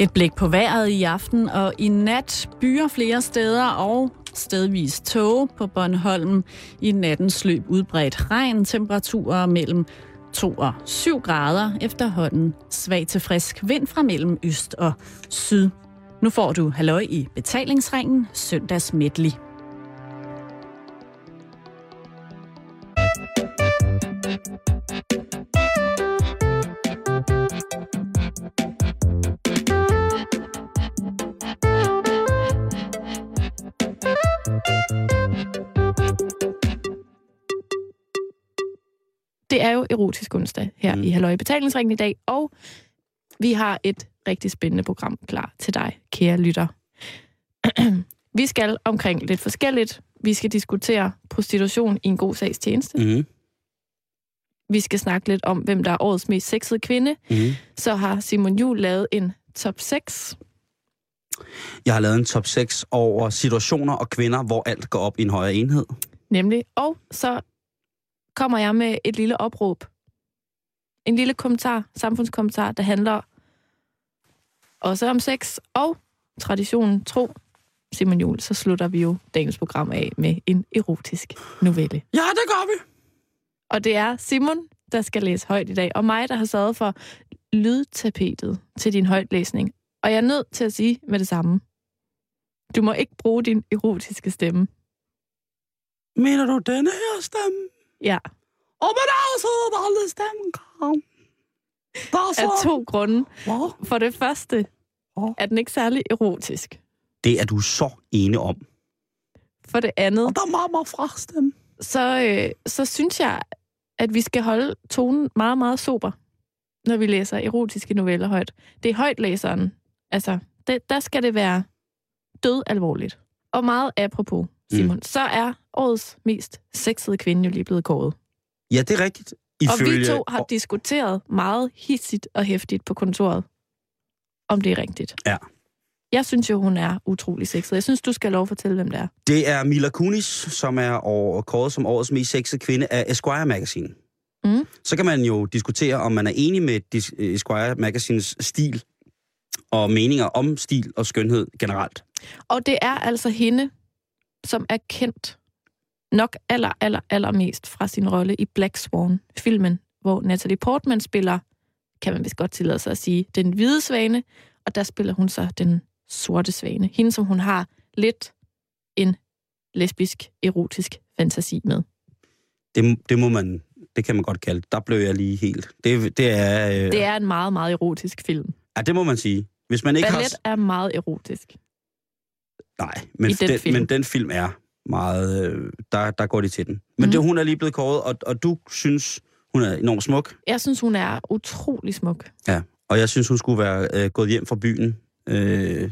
Et blik på vejret i aften og i nat byer flere steder og stedvis tåge på Bornholm. I nattens løb udbredt regn, temperaturer mellem 2 og 7 grader efterhånden. Svag til frisk vind fra mellem øst og syd. Nu får du halløj i betalingsringen søndags medley. Det er jo erotisk onsdag her mm. i Halløj Betalingsringen i dag, og vi har et rigtig spændende program klar til dig, kære lytter. vi skal omkring lidt forskelligt. Vi skal diskutere prostitution i en god sags tjeneste. Mm. Vi skal snakke lidt om, hvem der er årets mest sexede kvinde. Mm. Så har Simon Jul lavet en top 6. Jeg har lavet en top 6 over situationer og kvinder, hvor alt går op i en højere enhed. Nemlig. Og så kommer jeg med et lille opråb. En lille kommentar, samfundskommentar, der handler også om sex og traditionen tro. Simon Jul, så slutter vi jo dagens program af med en erotisk novelle. Ja, det gør vi. Og det er Simon, der skal læse højt i dag, og mig, der har sørget for lydtapetet til din højtlæsning. Og jeg er nødt til at sige med det samme. Du må ikke bruge din erotiske stemme. Mener du denne her stemme? Ja. Og så der aldrig stemmen kom. Der er Af to grunde. For det første er den ikke særlig erotisk. Det er du så ene om. For det andet, Og der er meget, meget fra stemme. så, øh, så synes jeg, at vi skal holde tonen meget, meget sober, når vi læser erotiske noveller højt. Det er højtlæseren. Altså, det, der skal det være død alvorligt. Og meget apropos, Simon, mm. så er årets mest sexede kvinde jo lige blevet kåret. Ja, det er rigtigt. Og vi to har diskuteret meget hissigt og hæftigt på kontoret, om det er rigtigt. Ja. Jeg synes jo, hun er utrolig sexet. Jeg synes, du skal lov at fortælle, hvem det er. Det er Mila Kunis, som er over, kåret som årets mest sexede kvinde af Esquire Magazine. Mm. Så kan man jo diskutere, om man er enig med Esquire Magazines stil og meninger om stil og skønhed generelt. Og det er altså hende, som er kendt nok aller, aller, aller mest fra sin rolle i Black Swan-filmen, hvor Natalie Portman spiller, kan man vist godt tillade sig at sige, den hvide svane, og der spiller hun så den sorte svane. Hende, som hun har lidt en lesbisk, erotisk fantasi med. Det, det må man, det kan man godt kalde. Der blev jeg lige helt. Det, det er... Øh, Det er en meget, meget erotisk film. Ja, det må man sige. Hvis man ikke Ballet er meget erotisk. Nej, men i den den, film. men den film er meget... Øh, der, der går de til den. Men Mhm. det, hun er lige blevet kåret, og, og du synes, hun er enormt smuk. Jeg synes, hun er utrolig smuk. Ja, og jeg synes, hun skulle være øh, gået hjem fra byen øh,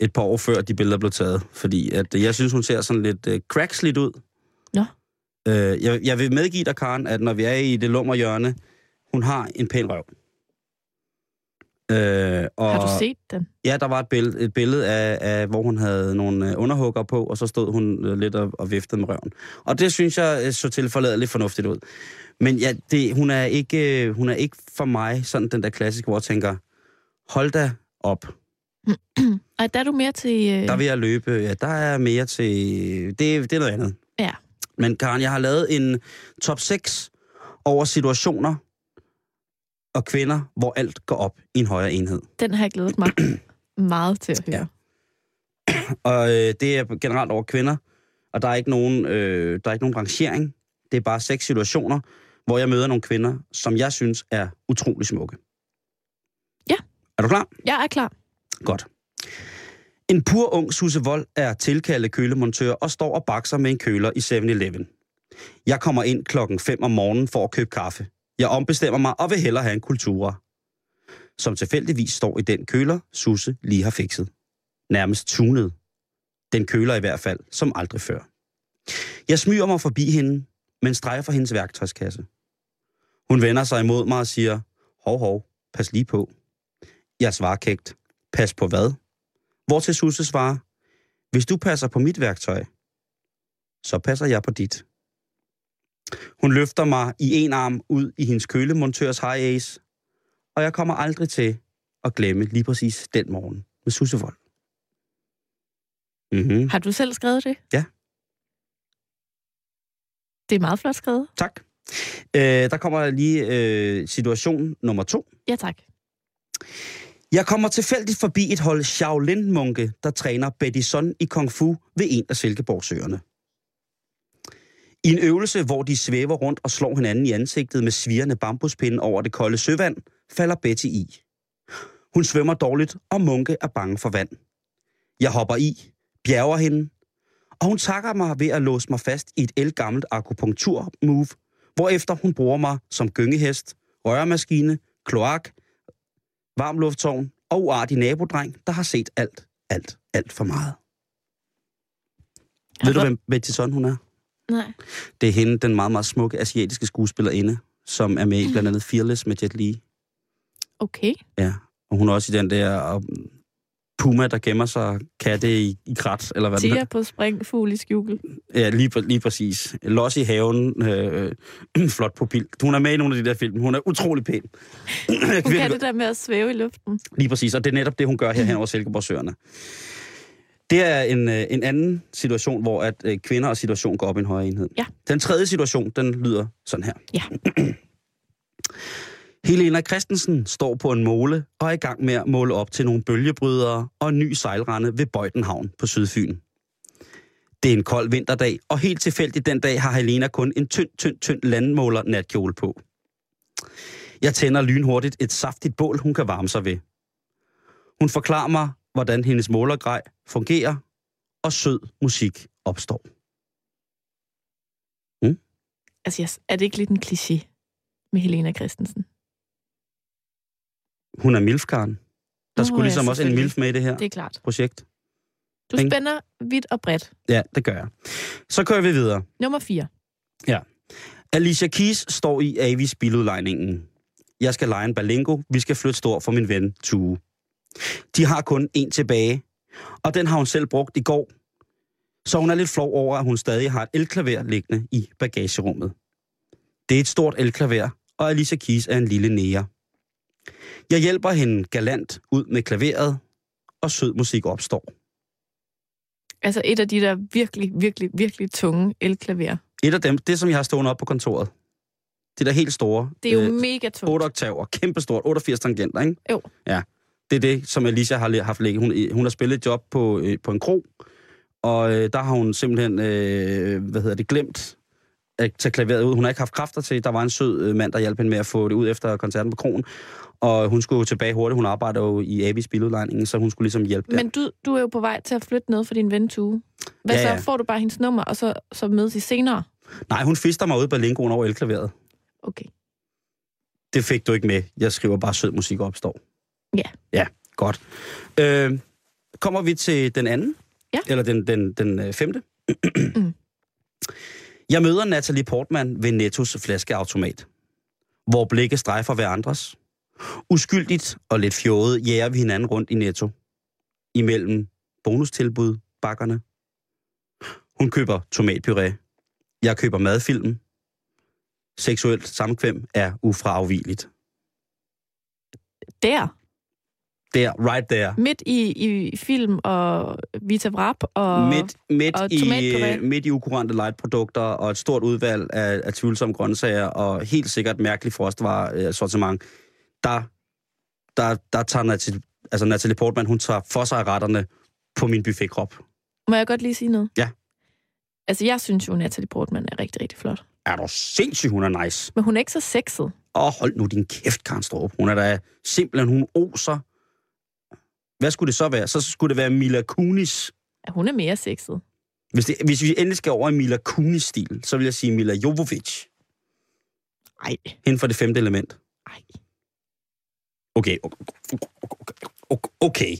et par år før de billeder blev taget. Fordi at, øh, jeg synes, hun ser sådan lidt øh, cracksligt ud. Nå. Øh, jeg, jeg vil medgive dig, Karen, at når vi er i det lummerhjørne, hun har en pæn røv. Øh, og, Har du set den? Ja, der var et billede, et billede af, af, hvor hun havde nogle øh, underhugger på, og så stod hun øh, lidt og, og viftede med røven. Og det synes jeg øh, så tilforladeligt fornuftigt ud. Men ja, det, hun, er ikke, hun er ikke for mig sådan den der klassiske, hvor jeg tænker, hold da op. Ej, der er du mere til... Øh... Der vil jeg løbe. Ja, der er mere til... Det, det er noget andet. Ja. Men Karen, jeg har lavet en top 6 over situationer og kvinder, hvor alt går op i en højere enhed. Den har jeg glædet mig meget til at høre. Ja. Og øh, det er generelt over kvinder, og der er ikke nogen, øh, der er ikke nogen rangering. Det er bare seks situationer, hvor jeg møder nogle kvinder, som jeg synes er utrolig smukke. Ja. Er du klar? Jeg er klar. Godt. En pur ung Susse Vold er tilkaldet kølemontør og står og bakser med en køler i 7-Eleven. Jeg kommer ind klokken 5 om morgenen for at købe kaffe. Jeg ombestemmer mig og vil hellere have en kultura, Som tilfældigvis står i den køler, Susse lige har fikset. Nærmest tunet. Den køler i hvert fald, som aldrig før. Jeg smyger mig forbi hende, men strejfer hendes værktøjskasse. Hun vender sig imod mig og siger, hov hov, pas lige på. Jeg svarer kægt, pas på hvad? Hvor til Susse svarer, hvis du passer på mit værktøj, så passer jeg på dit. Hun løfter mig i en arm ud i hendes kølemontørs high ace, og jeg kommer aldrig til at glemme lige præcis den morgen med Sussevold. Mm-hmm. Har du selv skrevet det? Ja. Det er meget flot skrevet. Tak. Øh, der kommer lige øh, situation nummer to. Ja, tak. Jeg kommer tilfældigt forbi et hold Shaolin-munke, der træner Betty Son i Kung Fu ved en af Silkeborgsøerne. I en øvelse, hvor de svæver rundt og slår hinanden i ansigtet med svirrende bambuspinde over det kolde søvand, falder Betty i. Hun svømmer dårligt, og Munke er bange for vand. Jeg hopper i, bjerger hende, og hun takker mig ved at låse mig fast i et elgammelt akupunktur-move, hvorefter hun bruger mig som gyngehest, røremaskine, kloak, varmlufttårn og uartig nabodreng, der har set alt, alt, alt for meget. Ved du, hvem Betty Son hun er? Nej. Det er hende, den meget, meget smukke asiatiske skuespillerinde, som er med i blandt andet Fearless med Jet Li. Okay. Ja, og hun er også i den der um, puma, der gemmer sig katte i, i krat, eller hvad Tia hedder. på springfugl i skjul. Ja, lige, lige præcis. Los i haven, øh, flot pupil. Hun er med i nogle af de der film. Hun er utrolig pæn. Hun kan det der med at svæve i luften. Lige præcis, og det er netop det, hun gør her hen over Silkeborgsøerne. Det er en, øh, en anden situation, hvor at øh, kvinder og situation går op i en højere enhed. Ja. Den tredje situation, den lyder sådan her. Ja. Helena Christensen står på en måle og er i gang med at måle op til nogle bølgebrydere og en ny sejlrende ved Bøjtenhavn på Sydfyn. Det er en kold vinterdag, og helt tilfældigt den dag har Helena kun en tynd, tynd, tynd landmåler natkjole på. Jeg tænder lynhurtigt et saftigt bål, hun kan varme sig ved. Hun forklarer mig, hvordan hendes målergrej fungerer, og sød musik opstår. Altså, yes. er det ikke lidt en kliché med Helena Christensen? Hun er milfkaren. Der Nå, skulle ja, ligesom også en milf med i det her Det er klart. projekt. Du spænder vidt og bredt. Ja, det gør jeg. Så kører vi videre. Nummer 4. Alicia Keys står i Avis biludlejningen. Jeg skal lege en balingo. Vi skal flytte stor for min ven Tue. De har kun en tilbage, og den har hun selv brugt i går. Så hun er lidt flov over, at hun stadig har et elklaver liggende i bagagerummet. Det er et stort elklaver, og Alicia Keys er en lille nære. Jeg hjælper hende galant ud med klaveret, og sød musik opstår. Altså et af de der virkelig, virkelig, virkelig tunge elklaver. Et af dem, det som jeg har stående op på kontoret. Det der helt store. Det er jo øh, mega tungt. 8 oktaver, kæmpestort, 88 tangenter, ikke? Jo. Ja, det er det, som Alicia har haft ligget. Hun, hun har spillet et job på, øh, på en krog, og øh, der har hun simpelthen, øh, hvad hedder det, glemt at tage klaveret ud. Hun har ikke haft kræfter til. Der var en sød øh, mand, der hjalp hende med at få det ud efter koncerten på krogen. Og hun skulle tilbage hurtigt. Hun arbejder jo i Abis biludlejningen, så hun skulle ligesom hjælpe der. Men du, du er jo på vej til at flytte noget for din ven Tue. Hvad Ja, så? ja. Får du bare hendes nummer, og så, så mødes I senere? Nej, hun fister mig ud på lingoen over elklaveret. Okay. Det fik du ikke med. Jeg skriver bare sød musik opstår. Ja. Ja, godt. Øh, kommer vi til den anden? Ja. Eller den, den, den øh, femte? Mm. Jeg møder Natalie Portman ved Nettos flaskeautomat, hvor blikket strejfer hver andres. Uskyldigt og lidt fjollet jæger vi hinanden rundt i Netto. Imellem bonustilbud, bakkerne. Hun køber tomatpuré. Jeg køber madfilm. Seksuelt samkvem er ufravigeligt. Der, Der, right there. midt i, i film og Vita Vrap og... midt, midt, og i, midt i ukurante light-produkter og et stort udvalg af, af tvivlsomme grøntsager og helt sikkert mærkelig frostvarer øh, sortiment, der, der, der tager Natalie, altså Natalie Portman, hun tager for sig retterne på min buffetkrop. Må jeg godt lige sige noget? Ja. Altså, jeg synes jo, Natalie Portman er rigtig, rigtig flot. Er du sindssyg, hun er nice. Men hun er ikke så sexet. Åh, hold nu din kæft, Karen Strup. Hun er da simpelthen, hun oser. Hvad skulle det så være? Så skulle det være Mila Kunis. Ja, hun er mere sexet. Hvis, det, hvis vi endelig skal over i Mila Kunis-stil, så vil jeg sige Mila Jovovich. Ej, Hende for det femte element. ej. Okay, okay, okay. okay.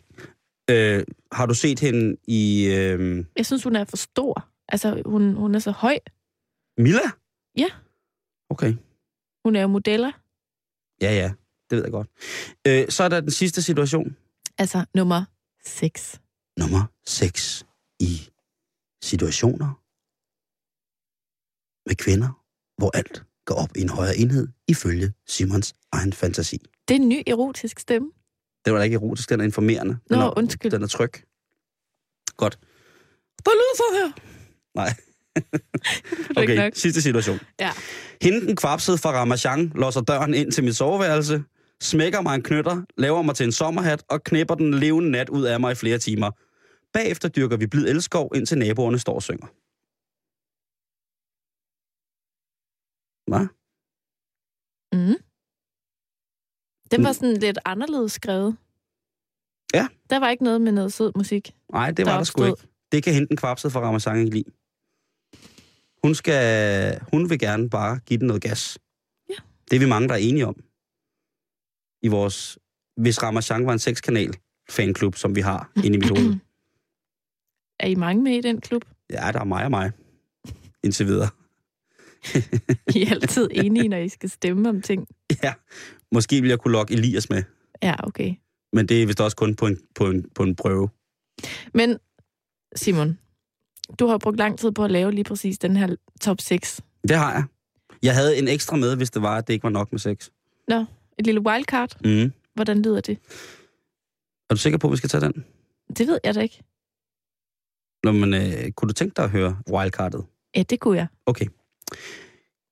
Øh, har du set hende i øh, Jeg synes, hun er for stor. Altså, hun, hun er så høj. Mila? Ja. Okay, Hun er jo modeller. ja ja, det ved jeg godt. Øh, så er der den sidste situation. Altså, nummer 6. Nummer 6 i situationer med kvinder, hvor alt går op i en højere enhed, ifølge Simons egen fantasi. Det er en ny erotisk stemme. Det var da ikke erotisk, den er informerende. Nå, den er, undskyld. Den er tryg. Godt. Der lyder så her. Nej. Okay, sidste situation. Ja. Hende den kvapsede fra Ramachan låser døren ind til mit soveværelse, smækker mig en knytter, laver mig til en sommerhat og knæpper den levende nat ud af mig i flere timer. Bagefter dyrker vi blid elskov, indtil naboerne står og synger. Hvad? Mm. Den var sådan lidt anderledes skrevet. Ja. Der var ikke noget med noget sød musik. Nej, det Der var der sgu opstod. ikke. Det kan hende den kvapsede fra Ramachan ikke lide. Hun, skal, hun vil gerne bare give den noget gas. Ja. Det er vi mange, der er enige om. I vores... Hvis Ramachan var en sekskanal fanklub, som vi har inde i mit hoved. Er I mange med i den klub? Ja, der er mig og mig. Indtil videre. I er altid enige, når I skal stemme om ting. Ja, måske vil jeg kunne lokke Elias med. Ja, okay. Men det er vist også kun på en, på en, på en prøve. Men Simon, du har brugt lang tid på at lave lige præcis den her top 6. Det har jeg. Jeg havde en ekstra med, hvis det var, at det ikke var nok med sex. Nå, et lille wildcard. Mm. Hvordan lyder det? Er du sikker på, at vi skal tage den? Det ved jeg da ikke. Nå, men øh, kunne du tænke dig at høre wildcardet? Ja, det kunne jeg. Okay.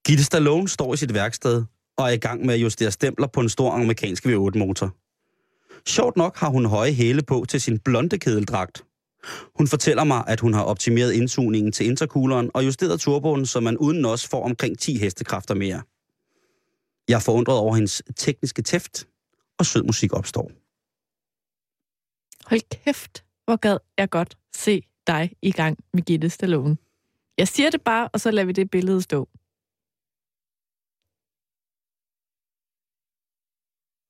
Gitte Stallone står i sit værksted og er i gang med at justere stempler på en stor amerikansk V8-motor. Sjovt nok har hun høje hæle på til sin blonde kedeldragt. Hun fortæller mig, at hun har optimeret indsugningen til intercooleren og justeret turboen, så man uden os får omkring 10 hestekræfter mere. Jeg er forundret over hendes tekniske tæft, og sød musik opstår. Hold kæft, hvor gad jeg godt se dig i gang med Gitte Stallone. Jeg siger det bare, og så lader vi det billede stå.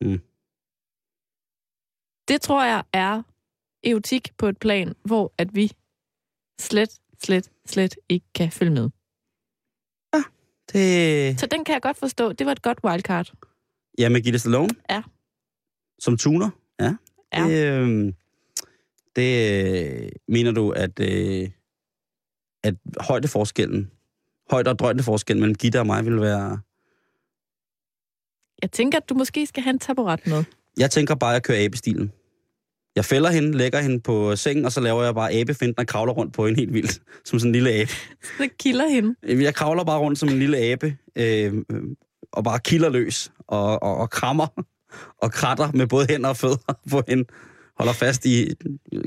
Mm. Det tror jeg er erotik på et plan, hvor at vi slet, slet, slet ikke kan følge med. Det... Så den kan jeg godt forstå. Det var et godt wildcard. Ja, med Gitte Stallone? Ja. Som tuner? Ja. Ja. Det, øh, det mener du, at, øh, at højdeforskellen, højde- og drøjdeforskellen mellem Gitte og mig vil være... Jeg tænker, at du måske skal have en taburet med. Jeg tænker bare, at jeg kører abestilen. Jeg fælder hende, lægger hende på sengen, og så laver jeg bare abefinden og kravler rundt på hende helt vildt. Som sådan en lille abe. Så kilder hende. Jeg kravler bare rundt som en lille abe, øh, øh, og bare kilder løs, og, og, og krammer, og kratter med både hænder og fødder på hende. Holder fast i,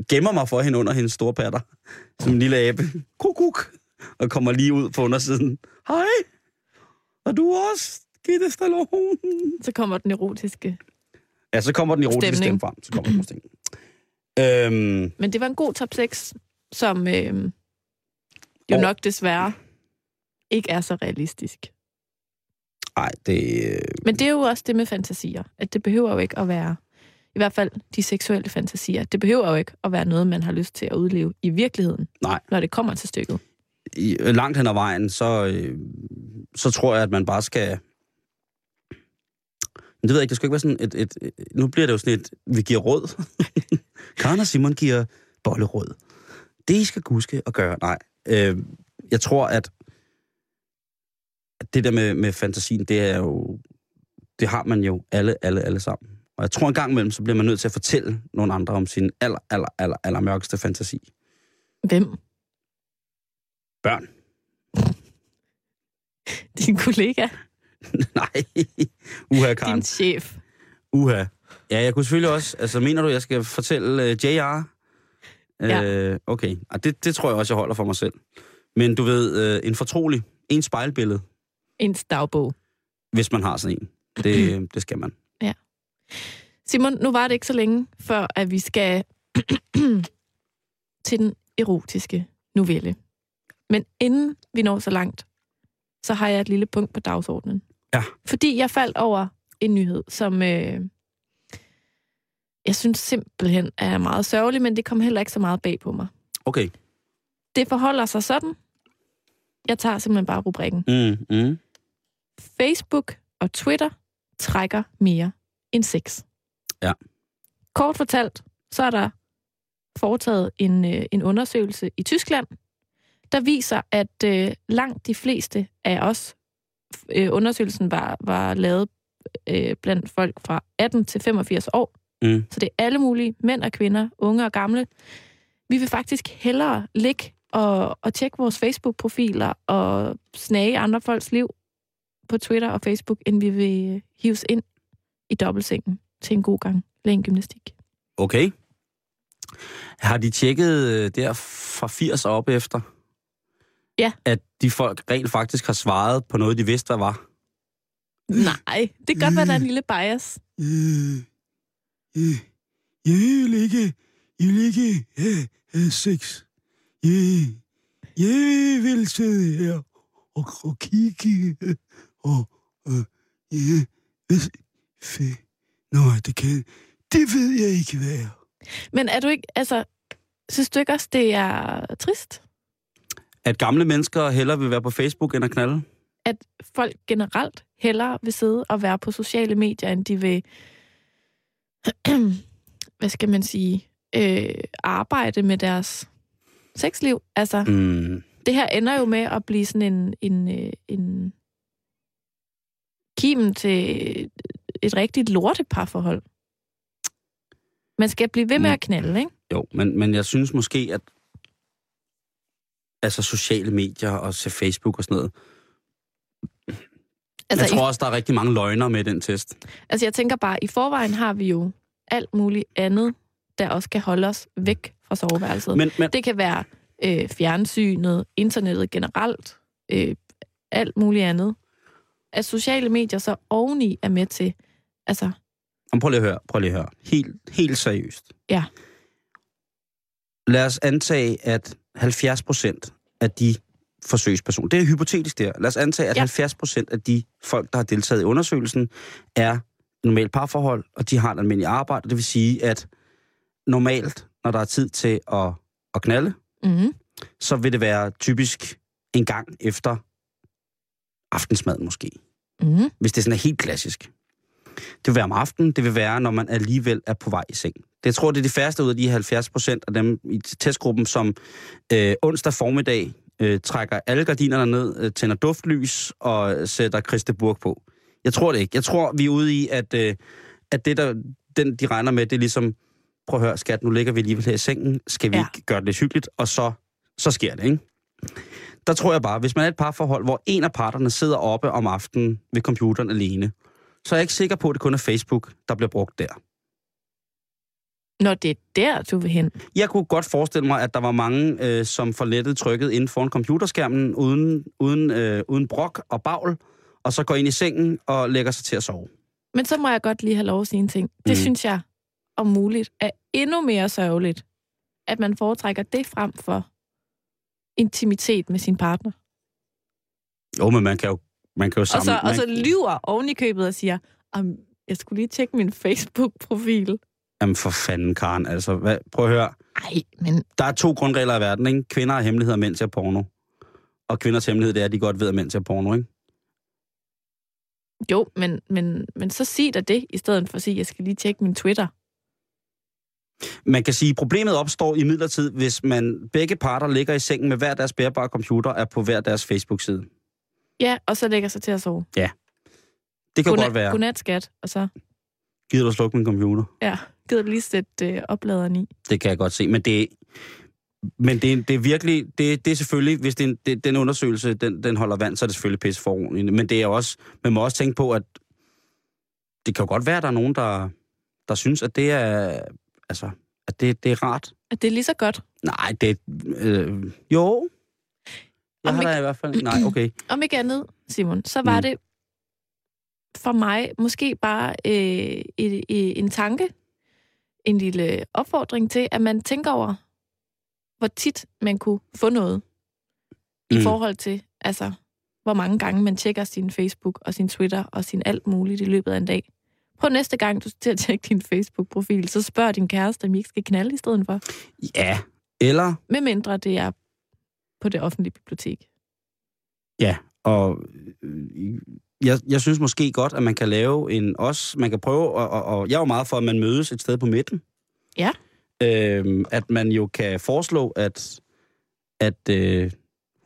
gemmer mig for hende under hendes store patter, som en lille abe. Kuk, kuk, og kommer lige ud på undersiden. Hej, og du også, Gitte Stallone. Så kommer den erotiske. Ja, så kommer den erotiske stemme frem. Så kommer den. Øhm, Men det var en god top 6, som øh, jo Og- nok desværre ikke er så realistisk. ej, det... øh, Men det er jo også det med fantasier, at det behøver jo ikke at være, i hvert fald de seksuelle fantasier, det behøver jo ikke at være noget, man har lyst til at udleve i virkeligheden, Nej. når det kommer til stykket. i, langt hen ad vejen, så, øh, så tror jeg, at man bare skal... Men det ved jeg ikke, det skal ikke være sådan et, et, et... Nu bliver det jo sådan et, vi giver råd. Karen og Simon giver bolleråd. Det, I skal huske at gøre. Nej. Øh, jeg tror, at, at det der med, med fantasien, det er jo... Det har man jo alle, alle, alle sammen. Og jeg tror en gang imellem, så bliver man nødt til at fortælle nogle andre om sin aller, aller, aller, aller mørkeste fantasi. Hvem? Børn. Din kollega? Nej. Uha, Karen. Din chef? Uha. Ja, jeg kunne selvfølgelig også... Altså, mener du, jeg skal fortælle uh, JR? Ja. Uh, okay. Og det, det tror jeg også, jeg holder for mig selv. Men du ved, uh, en fortrolig, en spejlbillede, Ens dagbog. hvis man har sådan en. Det, det skal man. Simon, nu var det ikke så længe, før at vi skal til den erotiske novelle. Men inden vi når så langt, så har jeg et lille punkt på dagsordenen. Ja. Fordi jeg faldt over en nyhed, som øh, jeg synes simpelthen er meget sørgelig, men det kom heller ikke så meget bag på mig. Okay. Det forholder sig sådan. Jeg tager simpelthen bare rubrikken. Mm, mm. Facebook og Twitter trækker mere end sex. Ja. Kort fortalt, så er der foretaget en, øh, en undersøgelse i Tyskland, der viser, at øh, langt de fleste af os, øh, undersøgelsen var, var lavet øh, blandt folk fra 18 til 85 år, Mm. Så det er alle mulige, mænd og kvinder, unge og gamle. Vi vil faktisk hellere ligge og, og tjekke vores Facebook-profiler og snage andre folks liv på Twitter og Facebook, end vi vil øh, hives ind i dobbeltsengen til en god gang gymnastik. Okay. Har de tjekket øh, der fra 80 og op efter? Ja. At de folk rent faktisk har svaret på noget, de vidste, hvad var? Nej, det kan godt være, der er en lille bias. Øh, øh, jeg vil ikke, jeg vil ikke have, have sex. Jeg, jeg vil sidde her og, og kigge og, og ja, hvis, fe, nej, det kan, det ved jeg ikke, hvad er. Men er du ikke, altså, synes du ikke også, det er trist, At gamle mennesker hellere vil være på Facebook end at knalde? at folk generelt hellere vil sidde og være på sociale medier, end de vil, hvad skal man sige, øh, arbejde med deres sexliv? Altså, Mm. det her ender jo med at blive sådan en, en, øh, en kimen til et rigtigt lorteparforhold. Man skal blive ved med at knalde, ikke? Jo, men, men jeg synes måske, at altså sociale medier og se Facebook og sådan noget. Altså, jeg tror også, der er rigtig mange løgner med den test. Altså jeg tænker bare, i forvejen har vi jo alt muligt andet, der også kan holde os væk fra soveværelset. Men, men Det kan være øh, fjernsynet, internettet generelt, øh, alt muligt andet. At sociale medier så oveni er med til, altså, Jamen, prøv lige at høre, prøv lige at høre. Helt, helt seriøst. Ja. Lad os antage, at 70 procent af de forsøgspersoner, det er hypotetisk der, lad os antage, at Ja. ja. 70 procent af de folk, der har deltaget i undersøgelsen, er normalt parforhold, og de har et almindeligt arbejde. Det vil sige, at normalt, når der er tid til at, at knalde, mm, så vil det være typisk en gang efter aftensmad måske. mm, Hvis det sådan er helt klassisk. Det vil være om aftenen, det vil være, når man alligevel er på vej i seng. Det jeg tror det er de færreste ud af de 70 procent af dem i testgruppen, som øh, onsdag formiddag øh, trækker alle gardinerne ned, øh, tænder duftlys og sætter Christe Burg på. Jeg tror det ikke. Jeg tror, vi er ude i, at, øh, at det, der, den, de regner med, det er ligesom, prøv at høre, skat, nu ligger vi alligevel her i sengen, skal vi ja. ikke gøre det lidt hyggeligt, og så, så sker det, ikke? Der tror jeg bare, hvis man er et parforhold, hvor en af parterne sidder oppe om aftenen ved computeren alene, så er jeg ikke sikker på, at det kun er Facebook, der bliver brugt der. Når det er der, du vil hen. Jeg kunne godt forestille mig, at der var mange, øh, som får lettet trykket inden foran computerskærmen, uden, uden, øh, uden brok og bagl, og så går ind i sengen og lægger sig til at sove. Men så må jeg godt lige have lov at sige en ting. Det Mm. synes jeg, om muligt, er endnu mere sørgeligt, at man foretrækker det frem for intimitet med sin partner. Jo, men man kan jo, man kan jo Og sammen... så, og så man, lyver oven i købet og siger, "Am, jeg skulle lige tjekke min Facebook-profil. Jamen for fanden, Karen. Altså, hvad, prøv at høre. Ej, men Der er to grundregler i verden, ikke? Kvinder har hemmeligheder, mænd ser porno. Og kvinders hemmelighed, det er, at de godt ved, at mænd ser porno, ikke? jo, men, men, men så sig da det, i stedet for at sige, at jeg skal lige tjekke min Twitter. Man kan sige, at problemet opstår i midlertid, hvis man begge parter ligger i sengen med hver deres bærbare computer er på hver deres Facebook-side. Ja, og så lægger sig til at sove. Det kan Godnat- godt være. Godnat, skat. Og så, Gider du slukke min computer? ja, gider du lige sætte øh, opladeren i. Det kan jeg godt se, men det, men det, det er virkelig, det, det er selvfølgelig, hvis det, en- det, den undersøgelse, den, den holder vand, så er det selvfølgelig pisse for ordentligt. Men det er også, man må også tænke på, at det kan jo godt være, at der er nogen, der, der synes, at det er, altså, at det, det er rart. At det er lige så godt. Nej, det, øh, jo. Jeg Om har ikke- i hvert fald, nej, okay. Om ikke andet, Simon, så var Mm. det for mig måske bare øh, et, et, en tanke, en lille opfordring til, at man tænker over, hvor tit man kunne få noget i Mm. forhold til, altså, hvor mange gange man tjekker sin Facebook og sin Twitter og sin alt muligt i løbet af en dag. Prøv næste gang, du til at tjekke din Facebook-profil, så spørg din kæreste, om I ikke skal knalde i stedet for. Ja, eller, Med mindre det er på det offentlige bibliotek. ja, og øh, jeg, jeg synes måske godt, at man kan lave en også, man kan prøve, og, og, og jeg er jo meget for, at man mødes et sted på midten. Ja. Øhm, at man jo kan foreslå, at, at øh,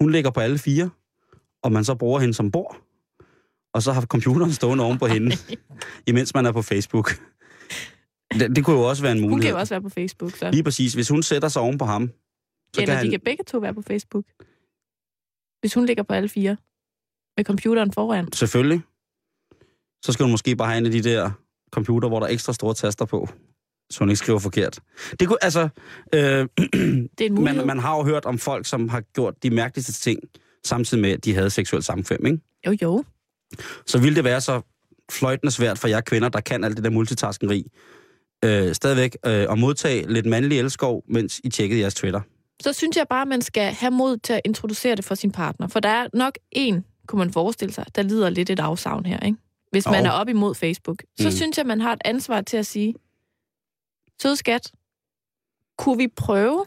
hun ligger på alle fire, og man så bruger hende som bord, og så har computeren stående oven på hende, imens man er på Facebook. Det, det kunne jo også være en Hun mulighed. kan jo også være på Facebook, så. Lige præcis. Hvis hun sætter sig oven på ham, så Eller kan de han... kan begge to være på Facebook. Hvis hun ligger på alle fire. Med computeren foran. Selvfølgelig. Så skal hun måske bare have en af de der computer, hvor der er ekstra store taster på, så hun ikke skriver forkert. Det kunne, altså, øh, Det er man, man har jo hørt om folk, som har gjort de mærkeligste ting, samtidig med, at de havde seksuel samkvem, ikke? Jo, jo. Så ville det være så fløjtende svært for jer kvinder, der kan alt det der multitaskeri, øh, stadigvæk øh, at modtage lidt mandlig elskov, mens I tjekkede jeres Twitter. Så synes jeg bare, at man skal have mod til at introducere det for sin partner. For der er nok en, kunne man forestille sig, der lider lidt et afsavn her, ikke? Hvis man Jo. er op imod Facebook. Så Mm. synes jeg, man har et ansvar til at sige, sød skat, kunne vi prøve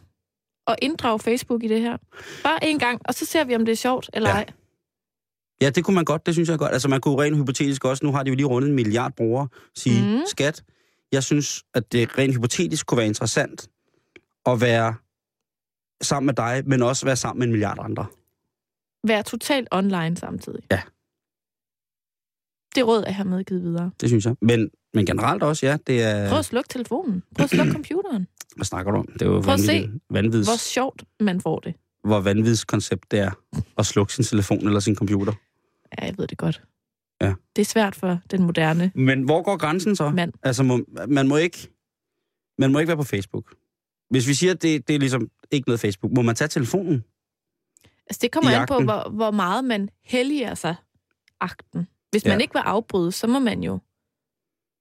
at inddrage Facebook i det her? Bare en gang, og så ser vi, om det er sjovt eller Ja. ej. Ja, det kunne man godt, det synes jeg godt. Altså man kunne rent hypotetisk også, nu har de jo lige rundet en milliard brugere, sige, mm. skat, jeg synes, at det rent hypotetisk kunne være interessant at være sammen med dig, men også være sammen med en milliard andre. Være totalt online samtidig. Ja. Det råd er her medgivet videre. Det synes jeg. Men, men generelt også, ja, det er... Prøv at slukke telefonen. Prøv at slukke computeren. Hvad snakker du om? Det er jo Prøv at se, vanvids, Hvor sjovt man får det. hvor vanvids koncept det er at slukke sin telefon eller sin computer. Ja, jeg ved det godt. Ja. Det er svært for den moderne Men hvor går grænsen så? mand. Altså, må, man, må ikke, man må ikke være på Facebook. Hvis vi siger, at det, det er ligesom ikke noget Facebook, må man tage telefonen? Altså, det kommer an på, hvor, hvor meget man helliger sig akten. Hvis man Ja. ikke vil afbryde, så må man jo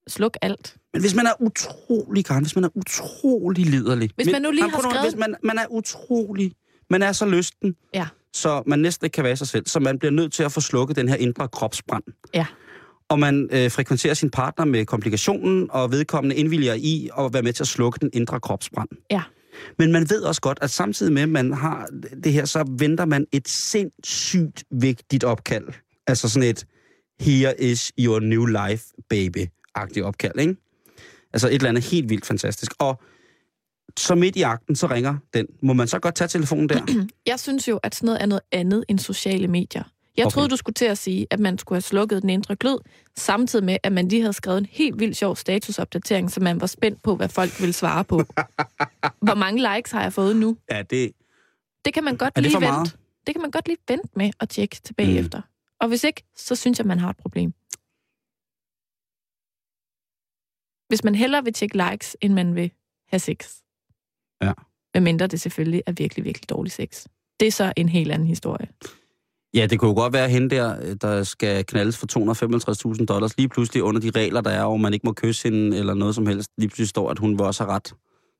slukke alt. Men hvis man er utrolig græn, hvis man er utrolig liderlig. Hvis man nu lige Nej, har skrevet- Hvis man, man er utrolig, man er så lysten, Ja. så man næsten ikke kan være sig selv, så man bliver nødt til at få slukket den her indre kropsbrand. Ja. Og man øh, frekventerer sin partner med komplikationen, og vedkommende indvilliger i at være med til at slukke den indre kropsbrand. Ja. Men man ved også godt, at samtidig med, at man har det her, så venter man et sindssygt vigtigt opkald. Altså sådan et, here is your new life, baby-agtigt opkald, ikke? Altså et eller andet helt vildt fantastisk. Og så midt i akten, så ringer den. Må man så godt tage telefonen der? Jeg synes jo, at sådan noget er noget andet end sociale medier. Jeg Okay. troede, du skulle til at sige, at man skulle have slukket den indre glød, samtidig med, at man lige havde skrevet en helt vildt sjov statusopdatering, så man var spændt på, hvad folk ville svare på. Hvor mange likes har jeg fået nu? ja, det, Det kan man godt Er lige vente. meget? Det kan man godt lige vente med at tjekke tilbage mm. efter. Og hvis ikke, så synes jeg, man har et problem. Hvis man hellere vil tjekke likes, end man vil have sex. Ja. Medmindre det selvfølgelig er virkelig, virkelig dårlig sex. Det er så en helt anden historie. Ja, det kunne jo godt være hende der, der skal knaldes for 255.000 dollars. Lige pludselig under de regler, der er, hvor man ikke må kysse hende eller noget som helst. Lige pludselig står, at hun vil også have ret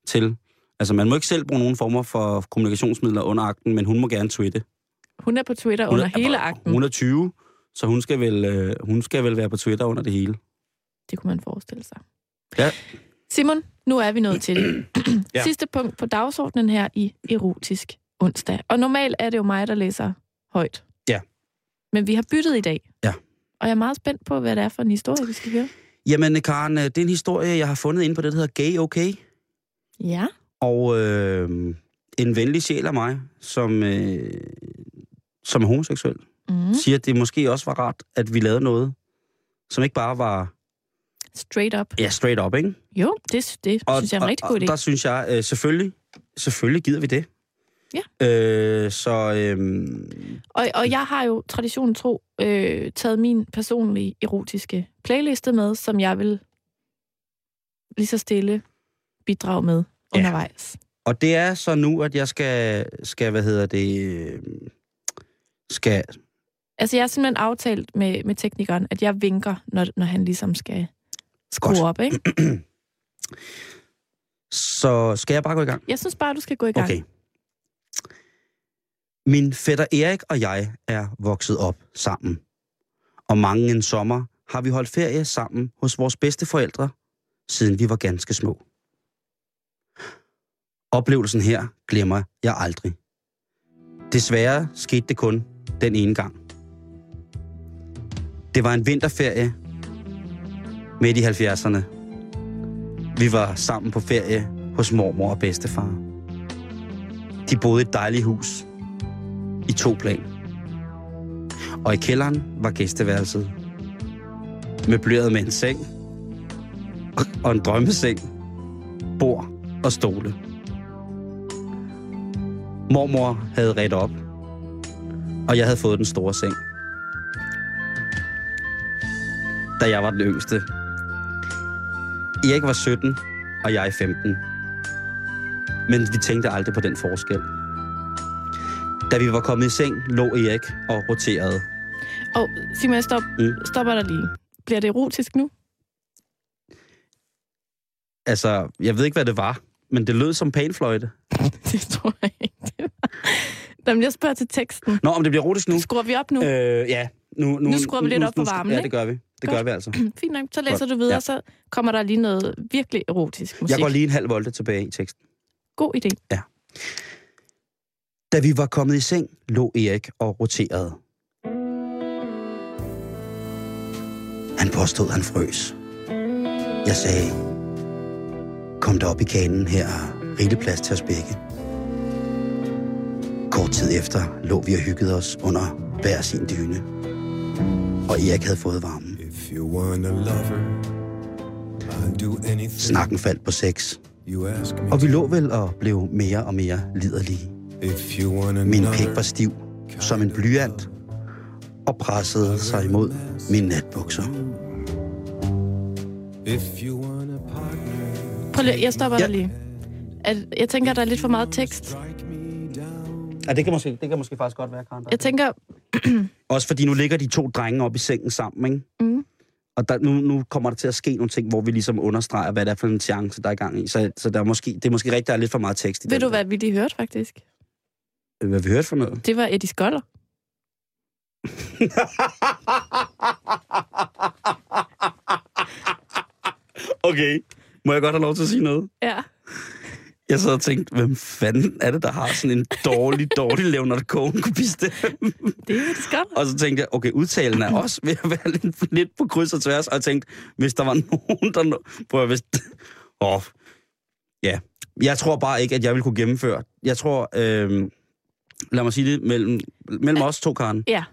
til. Altså, man må ikke selv bruge nogen former for kommunikationsmidler under akten, men hun må gerne tweete. Hun er på Twitter Hun under er, hele akten. Hun er 20, så hun skal, vel, øh, hun skal vel være på Twitter under det hele. Det kunne man forestille sig. Ja. Simon, nu er vi nået til det. Ja. Sidste punkt på dagsordenen her i Erotisk onsdag. Og normalt er det jo mig, der læser højt. Men vi har byttet i dag. Ja. Og jeg er meget spændt på, hvad det er for en historie, vi skal høre. Jamen, Karen, øh, det er en historie, jeg har fundet inde på det, der hedder Gay Okay. Ja. Og øh, en venlig sjæl af mig, som, øh, som er homoseksuel, Mm. siger, at det måske også var rart, at vi lavede noget, som ikke bare var Straight up. ja, straight up, ikke? Jo, det, det Og, synes jeg er en rigtig god idé. og der synes jeg, øh, selvfølgelig, selvfølgelig gider vi det. Ja. Øh, så øh, Og, og jeg har jo traditionen tro øh, taget min personlige erotiske playliste med, som jeg vil lige så stille bidrage med Ja. undervejs. og det er så nu, at jeg skal, skal hvad hedder det, øh, skal, Altså, jeg har simpelthen aftalt med, med teknikeren, at jeg vinker, når, når han ligesom skal skrue Godt. op, ikke? så skal jeg bare gå i gang? Jeg synes bare, du skal gå i gang. Okay. Min fætter Erik og jeg er vokset op sammen. Og mange en sommer har vi holdt ferie sammen hos vores bedste forældre, siden vi var ganske små. Oplevelsen her glemmer jeg aldrig. Desværre skete det kun den ene gang. Det var en vinterferie midt i 70'erne. Vi var sammen på ferie hos mormor og bedstefar. De boede i et dejligt hus i to plan. Og i kælderen var gæsteværelset. Møbleret med en seng og en drømmeseng, bord og stole. Mormor havde ret op, og jeg havde fået den store seng. Da jeg var den yngste. Erik var 17, og jeg 15. Men vi tænkte aldrig på den forskel. Da vi var kommet i seng, lå Erik og roterede. Og Simon, jeg stop, Mm. stopper dig lige. Bliver det erotisk nu? Altså, jeg ved ikke, hvad det var, men det lød som panfløjte. Det tror jeg ikke. Det var. Jamen, jeg spørger til teksten. Nå, om det bliver rotisk nu? Skruer vi op nu? Øh, ja. Nu, nu, Nu skruer vi lidt op for skru- varmen, Ja, det gør vi. Det Godt. gør vi altså. Fint nok. Så læser Godt. du videre, Ja. ja. så kommer der lige noget virkelig erotisk musik. Jeg går lige en halv volte tilbage i teksten. God idé. Da vi var kommet i seng, lå Erik og roterede. Han påstod, han frøs. Jeg sagde, kom der op i kanen, her er rigelig plads til os begge. Kort tid efter lå vi og hyggede os under hver sin dyne. Og Erik havde fået varmen. Lover, Snakken faldt på sex, og vi lå vel og blev mere og mere liderlige. If you want Min pik var stiv som en blyant og pressede sig imod mine natbukser. Prøv lige, jeg stopper Ja. dig lige. At, jeg tænker, der er lidt for meget tekst. Ja, det kan måske, det kan måske faktisk godt være, Karen. Jeg tænker, Også fordi nu ligger de to drenge op i sengen sammen, ikke? mm, Og der, nu, nu kommer der til at ske nogle ting, hvor vi ligesom understreger, hvad det er for en chance, der er i gang i. Så, så der er måske, det er måske rigtigt, der er lidt for meget tekst i ved du, der. hvad vi lige hørte faktisk? Hvad vi hørte for noget? Det var Eddie Skoller. Okay. Må jeg godt have lov til at sige noget? Ja. Jeg sad og tænkte, hvem fanden er det, der har sådan en dårlig, dårlig Leonard Cohen kopiste? Det er Eddie Skoller. Og så tænkte jeg, okay, udtalen er også ved at være lidt, lidt på kryds og tværs. Og jeg tænkte, hvis der var nogen, der... nå- Prøv at hvis... Åh, ja. Jeg tror bare ikke, at jeg vil kunne gennemføre. Jeg tror, øh, lad mig sige det, mellem, mellem os to, Karen, Ja.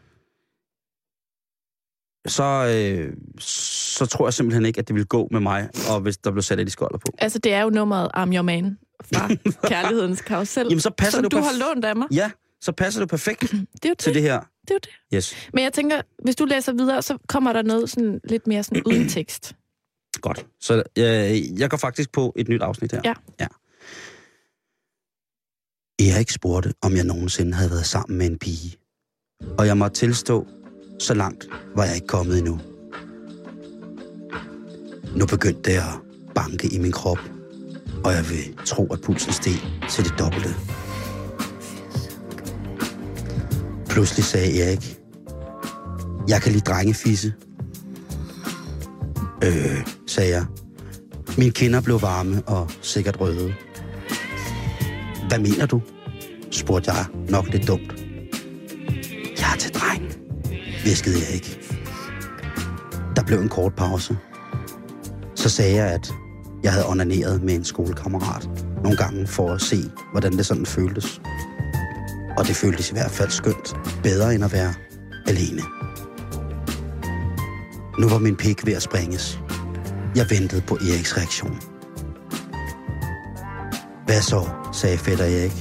så, øh, så tror jeg simpelthen ikke, at det vil gå med mig, og hvis der blev sat Eddie Skoller på. Altså, det er jo nummeret I'm Your Man fra Kærlighedens Karusel, Jamen, så passer som det du har lånt af mig. Ja, så passer det perfekt Det er jo til det. det her. det, er jo det. Yes, Men jeg tænker, hvis du læser videre, så kommer der noget sådan lidt mere sådan uden tekst. godt. Så øh, jeg går faktisk på et nyt afsnit her. Ja. ja. Erik spurgte, om jeg nogensinde havde været sammen med en pige. Og jeg måtte tilstå, så langt var jeg ikke kommet endnu. Nu begyndte jeg at banke i min krop, og jeg vil tro, at pulsen steg til det dobbelte. Pludselig sagde Erik, jeg kan lide drengefisse. Øh, sagde jeg. Mine kinder blev varme og sikkert røde. Hvad mener du? spurgte jeg nok lidt dumt. Jeg er til dreng, viskede jeg ikke. Der blev en kort pause. Så sagde jeg, at jeg havde onaneret med en skolekammerat nogle gange for at se, hvordan det sådan føltes. Og det føltes i hvert fald skønt. Bedre end at være alene. Nu var min pik ved at springes. Jeg ventede på Eriks reaktion. Hvad så, sagde fætter Erik.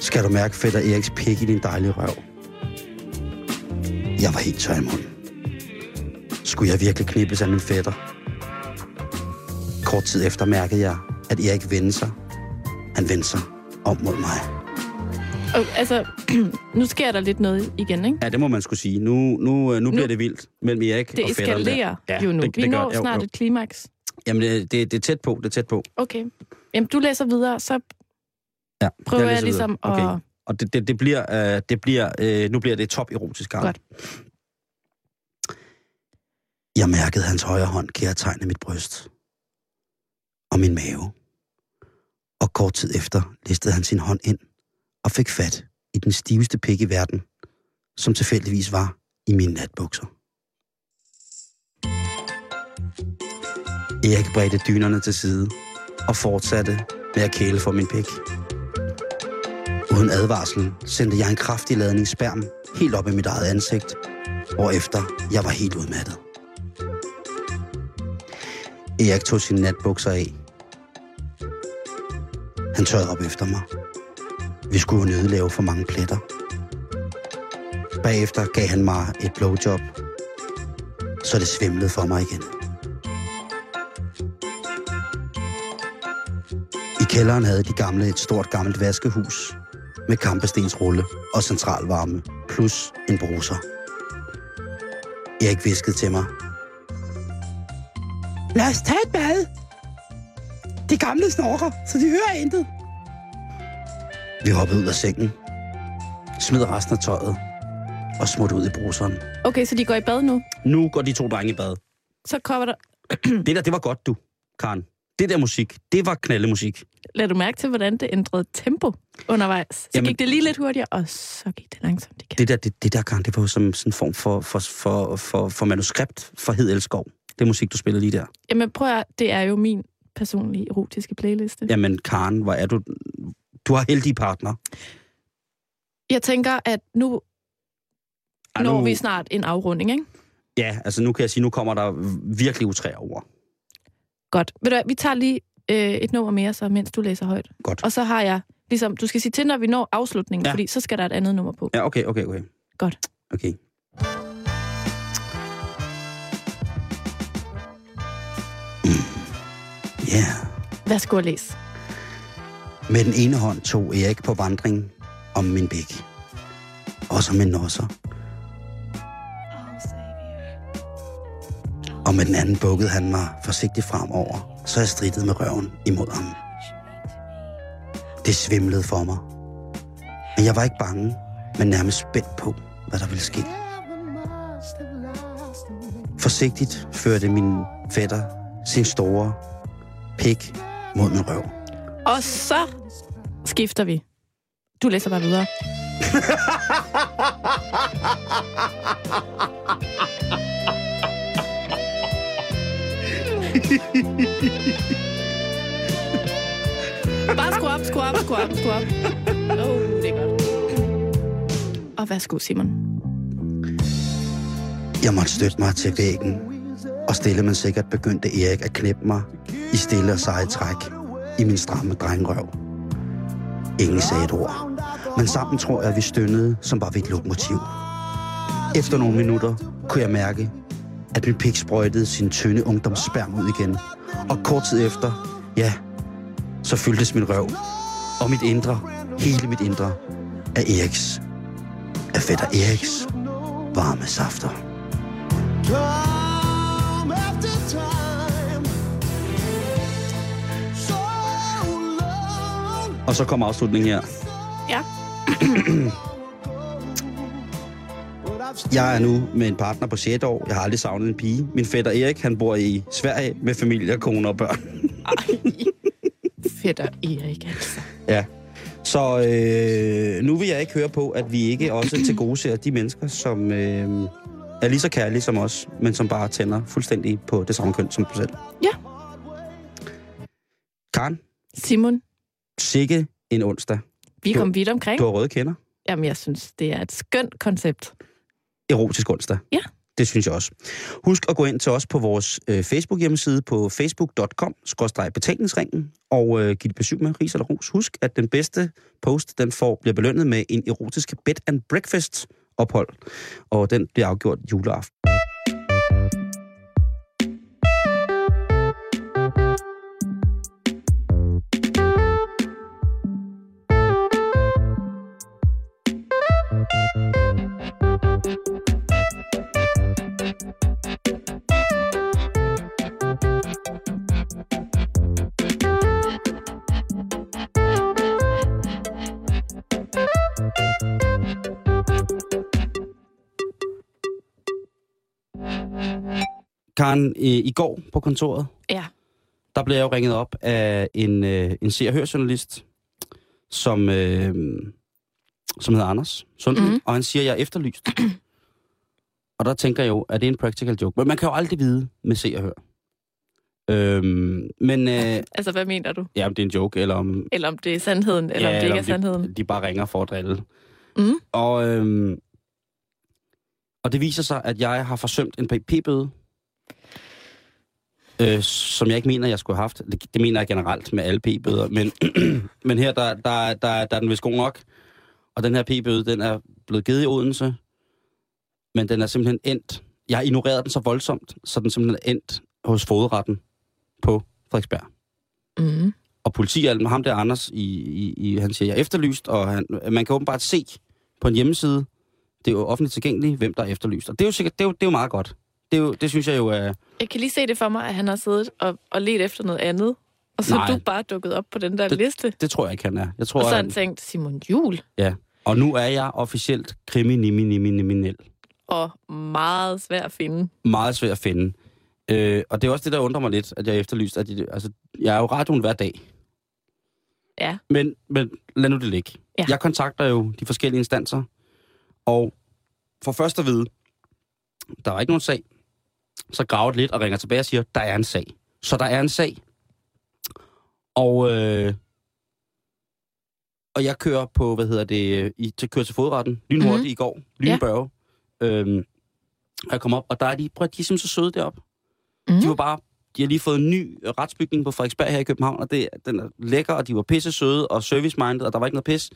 Skal du mærke fætter Eriks pik i din dejlige røv? Jeg var helt tør i munden. Skulle jeg virkelig knippes af min fætter? Kort tid efter mærkede jeg, at Erik vendte sig. Han vendte sig om mod mig. Og, altså, nu sker der lidt noget igen, ikke? Ja, det må man skulle sige. Nu, nu, øh, nu, nu bliver det vildt mellem Erik Det og fætteren der. eskalerer Ja, jo nu. det- Vi det gør når det. Jo, snart jo. et klimaks. Jamen, det, det, det er tæt på, det er tæt på. Okay. Jamen, du læser videre, så Ja, prøver jeg, læser ligesom videre. at... Okay. Og det, det, det bliver, øh, det bliver øh, nu bliver det top erotisk gang. Godt. Jeg mærkede hans højre hånd kærtegne mit bryst og min mave. Og kort tid efter listede han sin hånd ind og fik fat i den stiveste pik i verden, som tilfældigvis var i mine natbukser. Erik bredte dynerne til side og fortsatte med at kæle for min pik. Uden advarsel sendte jeg en kraftig ladning sperm helt op i mit eget ansigt, hvorefter jeg var helt udmattet. Erik tog sine natbukser af. Han tørrede op efter mig. Vi skulle jo nedlave for mange pletter. Bagefter gav han mig et blowjob, så det svimlede for mig igen. Kælderen havde de gamle et stort gammelt vaskehus med kampestensrulle og centralvarme, plus en bruser. Erik viskede til mig. Lad os tage et bad. De gamle snorker, så de hører intet. Vi hoppede ud af sengen, smed resten af tøjet og smut ud i bruseren. Okay, så de går i bad nu. Nu går de to drenge i bad. Så kommer der... Det der, det var godt, du, Karen. Det der musik, det var knaldemusik. Lad du mærke til, hvordan det ændrede tempo undervejs? Så Jamen- gik det lige lidt hurtigere, og så gik det langsomt igen. Det der, det, det der Karen, det var jo som sådan en form for, for, for, for, for manuskript for Hed Elskov. Det musik, du spillede lige der. Jamen prøv at, det er jo min personlige erotiske playliste. Jamen, Karen, hvor er du... Du har heldige partner. Jeg tænker, at nu når nu- vi snart en afrunding, ikke? Ja, altså nu kan jeg sige, nu kommer der virkelig utræ over. Godt. Ved du hvad, vi tager lige øh, et nummer mere, så mens du læser højt. Godt. Og så har jeg, ligesom, du skal sige til, når vi når afslutningen, Ja. fordi så skal der et andet nummer på. Ja, okay, okay, okay. Godt. Okay. Mm. Yeah. Værsgo at læse. Med den ene hånd tog Erik på vandring om min bæk. Og som en nosser. Og med den anden bukkede han mig forsigtigt fremover, så jeg strittede med røven imod ham. Det svimlede for mig. Men jeg var ikke bange, men nærmest spændt på, hvad der ville ske. Forsigtigt førte min fætter sin store pik mod min røv. Og så skifter vi. Du læser bare videre. Bare skru op, skru op, skru op, skru op. Oh, det er godt. Og værsgo, Simon. Jeg måtte støtte mig til væggen, og stille men sikkert begyndte Erik at knæppe mig i stille og seje træk i min stramme drengrøv. Ingen sagde et ord, men sammen tror jeg, at vi stønnede, som var ved et lokomotiv. Efter nogle minutter kunne jeg mærke, at min pik sprøjtede sin tynde ungdomssperm ud igen. Og kort tid efter, ja, så fyldtes min røv og mit indre, hele mit indre, af Eriks, af fætter Eriks varme safter. Og så kommer afslutningen her. Ja. Jeg er nu med en partner på 6 år. Jeg har aldrig savnet en pige. Min fætter Erik, han bor i Sverige med familie, kone og børn. Fætter Erik, altså. Ja. Så øh, nu vil jeg ikke høre på, at vi ikke også til gode ser de mennesker, som øh, er lige så kærlige som os, men som bare tænder fuldstændig på det samme køn som du selv. Ja. Karen, Simon, sikke en onsdag. vi Du- kom vidt omkring. Du har røde kender. Jamen, jeg synes, det er et skønt koncept. Erotisk onsdag. Ja. Det synes jeg også. Husk at gå ind til os på vores øh, Facebook-hjemmeside på facebook.com-betalingsringen og øh, give det besøg med ris eller ros. Husk, at den bedste post, den får, bliver belønnet med en erotisk bed and breakfast ophold, og den bliver afgjort juleaften. Karen, øh, i går på kontoret, Ja. der blev jeg jo ringet op af en, øh, en se- og hørjournalist, som, øh, som hedder Anders Sundby, mm. Og han siger, at jeg er efterlyst. og der tænker jeg jo, at det er en practical joke. Men man kan jo aldrig vide med se og hør. Øhm, men øh, Altså, hvad mener du? ja, om det er en joke, eller om, Eller om det er sandheden, eller ja, om det ikke er om sandheden. De, de bare ringer for at drille. Mm. Og, øhm, og det viser sig, at jeg har forsømt en p-bøde. Øh, som jeg ikke mener, jeg skulle have haft. Det, det mener jeg generelt med alle p-bøder. Men, men her, der, der, der, der er den vist god nok. Og den her p-bøde, den er blevet givet i Odense. Men den er simpelthen endt. Jeg har ignoreret den så voldsomt, så den simpelthen er endt hos fodretten på Frederiksberg. Mm. Og politiet, ham der Anders, i, i, i, han siger, jeg er efterlyst, og han, man kan åbenbart se på en hjemmeside, det er jo offentligt tilgængeligt, hvem der er efterlyst. Og det er jo, sikkert, det er jo, det er jo meget godt. Det, er jo, det synes jeg jo er... Jeg kan lige se det for mig, at han har siddet og, og let efter noget andet. Og så er Nej. du bare dukket op på den der Det- liste. Det tror jeg ikke, han er. Jeg tror, Og så har han, han tænkt, Simon Jul Ja. Og nu er jeg officielt kriminel. og meget svær at finde. Meget svært at finde. Øh, og det er også det, der undrer mig lidt, at jeg er efterlyst. At jeg, altså, jeg er jo radioen hver dag. Ja. Men, men lad nu det ligge. Ja. Jeg kontakter jo de forskellige instanser, og for først at vide, der er ikke nogen sag, så graver jeg lidt og ringer tilbage og siger, der er en sag. Så der er en sag. Og, øh, og jeg kører på, hvad hedder det, i, til kører til fodretten, lynhurtigt Mhm. mm-hmm. i går, lynbørge. Ja. Øhm, og jeg kom op, og der er de, prøv, de er simpelthen så søde deroppe. Mm. De var bare, de har lige fået en ny retsbygning på Frederiksberg her i København, og det, den er lækker, og de var pisse søde og service-minded, og der var ikke noget pis.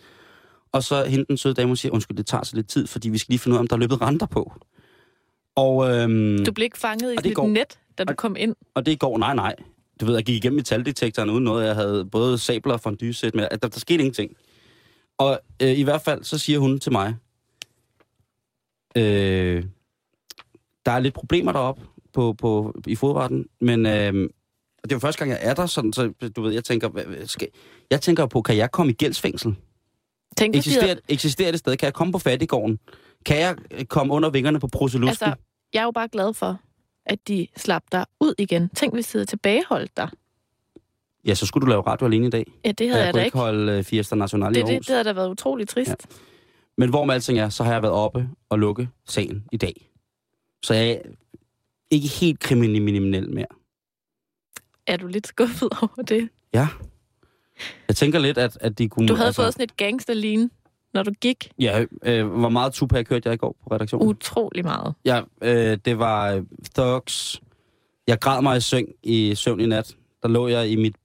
Og så hende den søde dame, hun siger, undskyld, det tager så lidt tid, fordi vi skal lige finde ud af, om der er løbet renter på. Og, øhm, Du blev ikke fanget i Og går. net, da du kom ind. og det går, nej, nej. Du ved, jeg gik igennem metaldetektoren uden noget. Jeg havde både sabler og fondue-sæt med. Der, der skete ingenting. Og øh, i hvert fald, så siger hun til mig, øh, der er lidt problemer deroppe på, på, i fodretten, men øh, det jo første gang, jeg er der, sådan, så du ved, jeg tænker, hvad, skal, jeg tænker på, kan jeg komme i gældsfængsel? Tænk, hvis de Eksisterer, eksisterer det sted? Kan jeg komme på fattigården? Kan jeg øh, komme under vingerne på Bruselusken? altså, jeg er jo bare glad for, at de slap dig ud igen. Tænk, hvis de havde tilbageholdt dig. Ja, så skulle du lave radio alene i dag. Ja, det havde jeg jeg, da ikke holde øh, Fiesta Nacional i Det, det, Aarhus. det havde da været utroligt trist. Ja. Men hvor med alting er, så har jeg været oppe og lukke sagen i dag. Så jeg er ikke helt kriminel mere. Er du lidt skuffet over det? Ja. Jeg tænker lidt, at, at de kunne... Du havde altså... fået sådan et gangsterline, når du gik Ja, øh, hvor meget Tupac hørte jeg i går på redaktionen? utrolig meget. Ja, øh, det var øh, Thugs. Jeg græd mig i søvn i, søvn i nat. Der lå jeg i mit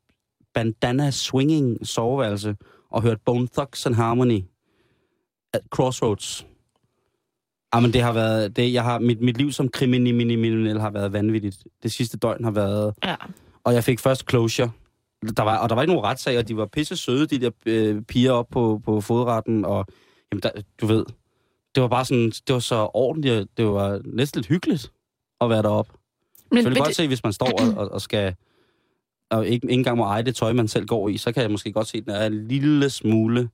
bandana swinging soveværelse og hørte Bone Thugs and Harmony at Crossroads. Jamen, det har været... Det, jeg har, mit, mit liv som kriminel har været vanvittigt. Det sidste døgn har været... Ja. Og jeg fik først closure. Der var, og der var ikke nogen retssag, og de var pisse søde, de der øh, piger op på, på fodretten. Og jamen, der, du ved, det var bare sådan, det var så ordentligt, det var næsten lidt hyggeligt at være deroppe. Men, Så jeg kan godt det, se, hvis man står og, og, og skal, og ikke, ikke engang må eje det tøj, man selv går i, så kan jeg måske godt se, at den er en lille smule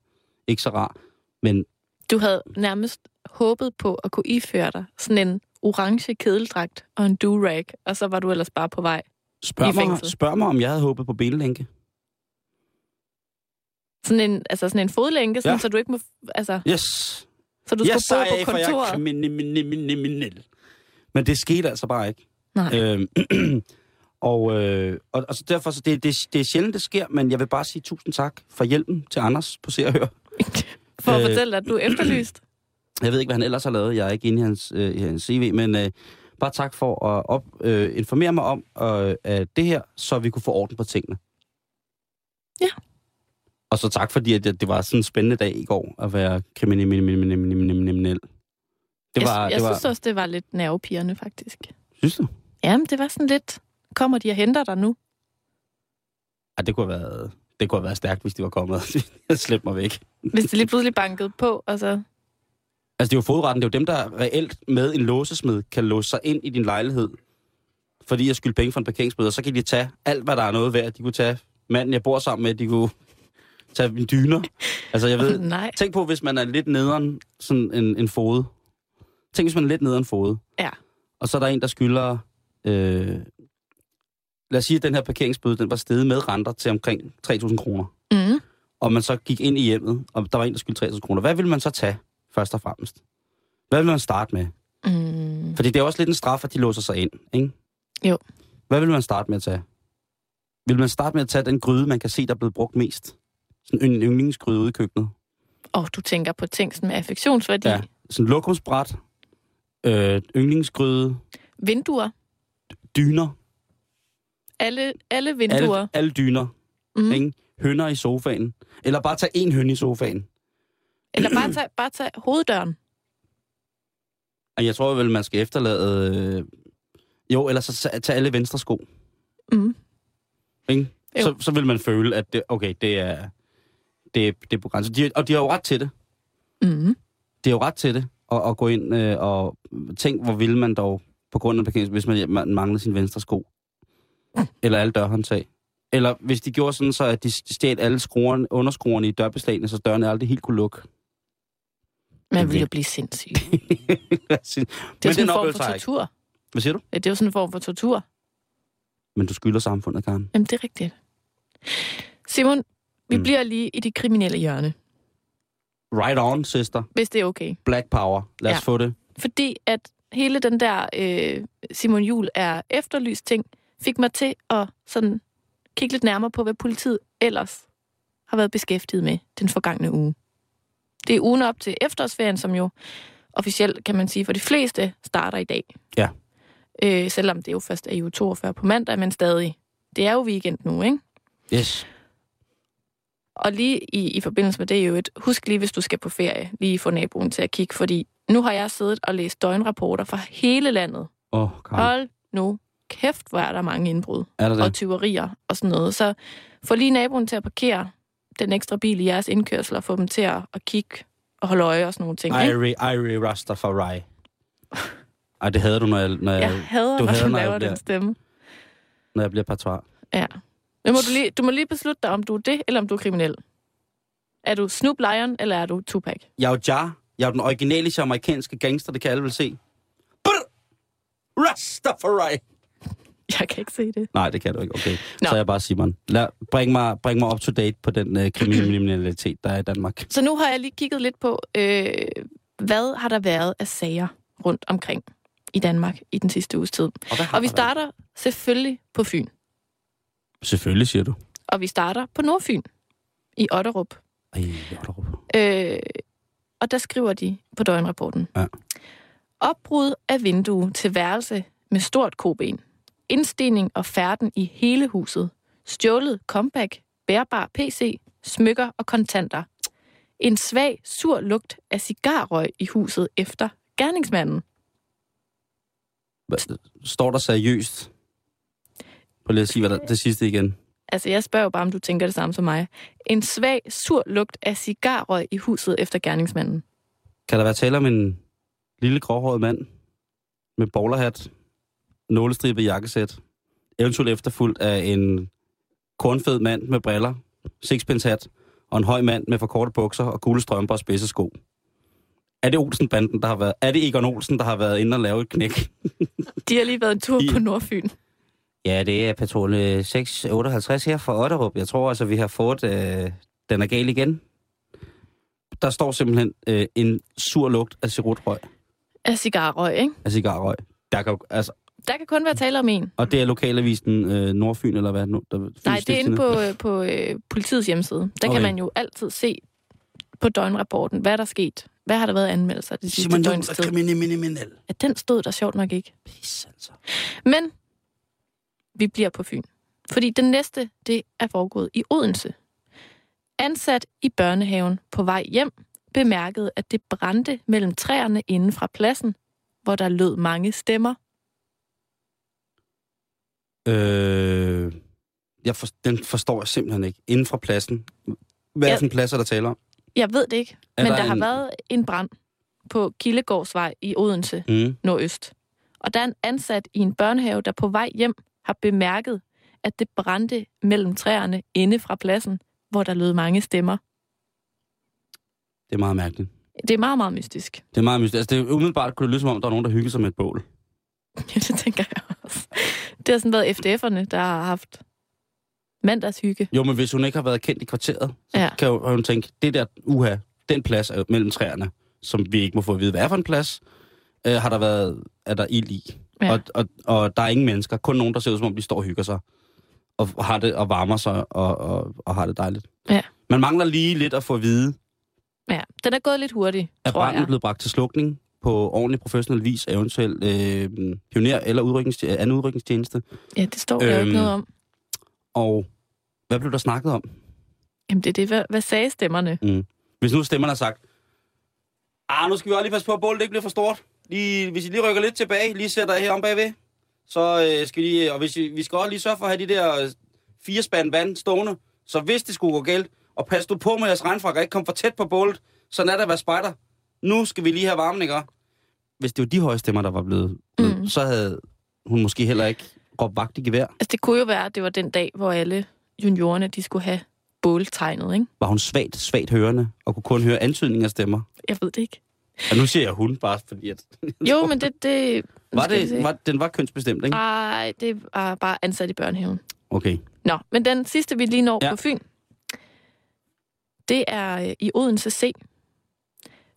ikke så rar. Men du havde nærmest håbet på at kunne iføre dig sådan en orange kedeldragt og en do-rag, og så var du ellers bare på vej. Spørg mig, spørg mig, om jeg havde håbet på benlænke. Sådan en, altså sådan en fodlænke, sådan, Ja. så du ikke må... Altså, Yes! så du jeg skulle bo på for jeg kontoret. kriminel. Men det skete altså bare ikke. Nej. Øhm, og, øh, og, og så derfor, så det, det, det er sjældent, det sker, men jeg vil bare sige tusind tak for hjælpen til Anders på Se og Hør. For at øh, fortælle dig, at du er efterlyst. Jeg ved ikke, hvad han ellers har lavet. Jeg er ikke inde i hans, øh, i hans CV, men øh, bare tak for at op, øh, informere mig om øh, at det her, så vi kunne få orden på tingene. Ja. Og så tak, fordi at det, det var sådan en spændende dag i går at være kriminel. Det jeg, var, jeg det var, synes også, det var lidt nervepirrende, faktisk. synes du? Jamen, det var sådan lidt... Kommer de og henter dig nu? Ja, det kunne have været, det kunne have været stærkt, hvis de var kommet. Jeg slæbte mig væk. Hvis de lige pludselig bankede på, og så... Altså, det er jo fodretten. Det er jo dem, der reelt med en låsesmed kan låse sig ind i din lejlighed, fordi jeg skylder penge for en parkeringsbøde. Og så kan de tage alt, hvad der er noget værd. De kunne tage manden, jeg bor sammen med. De kunne tage mine dyner. Altså, jeg ved... Nej. Tænk på, hvis man er lidt nederen sådan en, en fod. Tænk, hvis man er lidt nederen fod. Ja. Og så er der en, der skylder... Øh, lad os sige, at den her parkeringsbøde, den var steget med renter til omkring 3.000 kroner. Mm. Og man så gik ind i hjemmet, og der var en, der skyldte 3.000 kroner. Hvad vil man så tage, først og fremmest? Hvad vil man starte med? Mm. Fordi det er også lidt en straf, at de låser sig ind, ikke? Jo. Hvad vil man starte med at tage? Vil man starte med at tage den gryde, man kan se, der er blevet brugt mest? Sådan en yndlingsgryde ude i køkkenet. Og du tænker på ting med affektionsværdi. Ja. Sådan lokumsbræt, øh, yndlingsgryde, Vinduer. dyner. Alle, alle vinduer. Alle, alle dyner. Mm. Ikke? Hønder i sofaen. Eller bare tage en høn i sofaen. Eller bare tage, bare tage hoveddøren. Jeg tror vel, man skal efterlade... Øh... Jo, eller så tage- alle venstre sko. Mm. Ikke? Jo. Så, så vil man føle, at det, okay, det er, det, er- det er på grænsen. De, og de har jo ret til det. Mm. De har jo ret til det. Og, at gå ind øh, og tænk, hvor vil man dog på grund af parkering, hvis man, man mangler sin venstre sko. Eller alle dørhåndtag. Eller hvis de gjorde sådan, så at de stjal alle skruerne, underskruerne i dørbeslagene, så dørene aldrig helt kunne lukke. Man vil jo blive sindssyg. det er jo Men sådan en form for jeg ikke. tortur. Hvad siger du? Ja, det er jo sådan en form for tortur. Men du skylder samfundet, Karen. Jamen, det er rigtigt. Simon, vi Mm. mm. bliver lige i det kriminelle hjørne, Right on, sister. hvis det er okay. Black power. Lad os Ja. få det. Fordi at hele den der øh, Simon Jul er efterlyst ting, fik mig til at sådan kigge lidt nærmere på, hvad politiet ellers har været beskæftiget med den forgangne uge. Det er ugen op til efterårsferien, som jo officielt, kan man sige, for de fleste starter i dag. Ja. Øh, selvom det jo først er i uge 42 på mandag, men stadig. Det er jo weekend nu, ikke? Yes. Og lige i, i forbindelse med det er jo et, husk lige, hvis du skal på ferie, lige få naboen til at kigge, fordi nu har jeg siddet og læst døgnrapporter fra hele landet. Åh, oh, Karen. Hold nu kæft, hvor er der mange indbrud Er der og det? tyverier og sådan noget. Så få lige naboen til at parkere den ekstra bil i jeres indkørsel og få dem til at, at kigge og holde øje og sådan nogle ting. Irie, Irie Rastafari. Ej, det hader du, når jeg, når jeg, Jeg hader, du når hader, du når jeg laver bliver- den stemme. når jeg bliver patois. Ja. Men må du, lige, du må lige beslutte dig, om du er det, eller om du er kriminel. Er du Snoop Lion, eller er du Tupac? Jeg er jo Jar. Jeg er den originale jamaikanske gangster, det kan alle vel se. Brr! Rastafari! Jeg kan ikke se det. Nej, det kan du ikke. Okay. Nå. Så er jeg bare Simon. Lad, bring, mig, bring mig up to date på den uh, kriminalitet, der er i Danmark. Så nu har jeg lige kigget lidt på, øh, hvad har der været af sager rundt omkring i Danmark i den sidste uges tid. Og, Og vi starter selvfølgelig på Fyn. Selvfølgelig, siger du. Og vi starter på Nordfyn i Otterup. Ej, Otterup. Øh, og der skriver de på døgnrapporten. Ja. Opbrud af vindue til værelse med stort koben. Indstigning og færden i hele huset. Stjålet comeback, bærbar PC, smykker og kontanter. En svag, sur lugt af cigarrøg i huset efter gerningsmanden. Står der seriøst? Prøv lige at sige, hvad der, det sidste igen. Altså, jeg spørger jo bare, om du tænker det samme som mig. En svag, sur lugt af cigarrøg i huset efter gerningsmanden. Kan der være tale om en lille gråhåret mand med bowlerhat, nålestribet jakkesæt, eventuelt efterfulgt af en kornfed mand med briller, sixpence hat og en høj mand med forkorte bukser og gule strømper og spidse sko? Er det Olsen-banden, der har været... Er det Egon Olsen, der har været inde og lave et knæk? De har lige været en tur I- på Nordfyn. Ja, det er patrulje 658 her fra Otterup. Jeg tror altså, vi har fået... Øh, den er gal igen. Der står simpelthen øh, en sur lugt af cirutrøg, Af cigarrøg, ikke? af cigarrøg. Der kan, altså, Der kan kun være tale om en. og det er lokalavisen øh, Nordfyn, eller hvad? Nu, der, Nej, det er inde på, øh, på øh, politiets hjemmeside. Der okay. Kan man jo altid se på døgnrapporten, hvad der er sket. Hvad har der været anmeldelser det sidste Simon døgns er tid? kriminel. Ja, den stod der sjovt nok ikke. Pis, altså. Men vi bliver på Fyn. Fordi den næste, det er foregået i Odense. Ansat i børnehaven på vej hjem, bemærkede, at det brændte mellem træerne inden fra pladsen, hvor der lød mange stemmer. Øh, jeg for, den forstår jeg simpelthen ikke. Inden fra pladsen. Hvad er Ja. det for en plads, er der taler om? Jeg ved det ikke, Er men der der, har en- været en brand på Kildegårdsvej i Odense Mm. nordøst. Og der er en ansat i en børnehave, der på vej hjem har bemærket, at det brændte mellem træerne inde fra pladsen, hvor der lød mange stemmer. Det er meget mærkeligt. Det er meget, meget mystisk. Det er meget mystisk. Altså, det er umiddelbart kunne det lyde som om, der er nogen, der hygger sig med et bål. Ja, det tænker jeg også. Det har sådan været FDF'erne, der har haft mandagshygge. Jo, men hvis hun ikke har været kendt i kvarteret, så Ja. kan hun tænke, det der, uha, den plads er mellem træerne, som vi ikke må få at vide, hvad er for en plads, øh, har der været, er der ild i. Ja. Og, og, og der er ingen mennesker, kun nogen, der ser ud som om, de står og hygger sig, og har det, og varmer sig, og, og, og har det dejligt. Ja. Man mangler lige lidt at få at vide, Ja, den er gået lidt hurtigt, er branden jeg. blevet bragt til slukning? På ordentlig professionel vis, eventuelt øh, pioner eller udrykkings, anden udrykningstjeneste. Ja, det står der Øhm, ikke noget om. Og hvad blev der snakket om? Jamen, det er det. Hvad, hvad sagde stemmerne? Mm. Hvis nu stemmerne har sagt, ah, nu skal vi også lige passe på, at bålet ikke bliver for stort. Lige, hvis I lige rykker lidt tilbage, lige sætter her om bagved, så øh, skal de, og hvis I, vi skal også lige sørge for at have de der øh, fire spand vand stående, så hvis det skulle gå galt, og pas du på med jeres regnfrakker, ikke kom for tæt på bålet, sådan er det at være spejder. Nu skal vi lige have varmen, ikke? Hvis det var de høje stemmer, der var blevet, Mm. mm. så havde hun måske heller ikke råbt vagt i gevær. Altså, det kunne jo være, at det var den dag, hvor alle juniorerne, de skulle have båltegnet, ikke? Var hun svagt, svagt hørende, og kunne kun høre antydninger af stemmer. Jeg ved det ikke. Og nu siger jeg hun bare, fordi at... Jo, men det... det Var det, var, den var kønsbestemt, ikke? Nej, det er bare ansat i børnehaven. Okay. Nå, men den sidste, vi lige når ja. Ja. på Fyn, det er øh, i Odense C.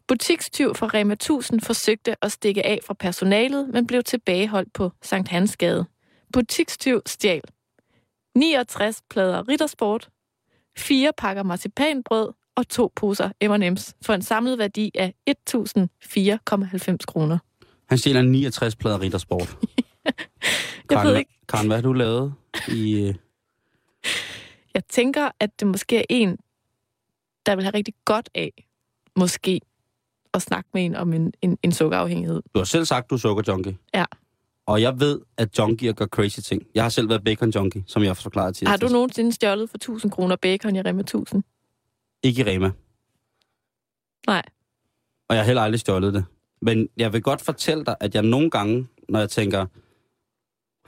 Butikstyv fra Rema 1000 forsøgte at stikke af fra personalet, men blev tilbageholdt på Sankt Hansgade. Butikstyv stjal 69 plader Rittersport, fire pakker marcipanbrød og to poser M&M's for en samlet værdi af 1.004,90 kroner. Han stjæler 69 plader Rittersport. Jeg Karen, ved ikke, Karen, hvad har du lavet i... øh, jeg tænker, at det måske er en, der vil have rigtig godt af, måske, at snakke med en om en, en, en sukkerafhængighed. Du har selv sagt, du er sukkerjunkie. Ja. Og jeg ved, at junkier gør crazy ting. Jeg har selv været bacon junkie, som jeg har forklaret til. Har du nogensinde stjålet for 1000 kroner bacon i Rema 1000? Ikke i Rema. Nej. Og jeg har heller aldrig stjålet det. Men jeg vil godt fortælle dig, at jeg nogle gange, når jeg tænker,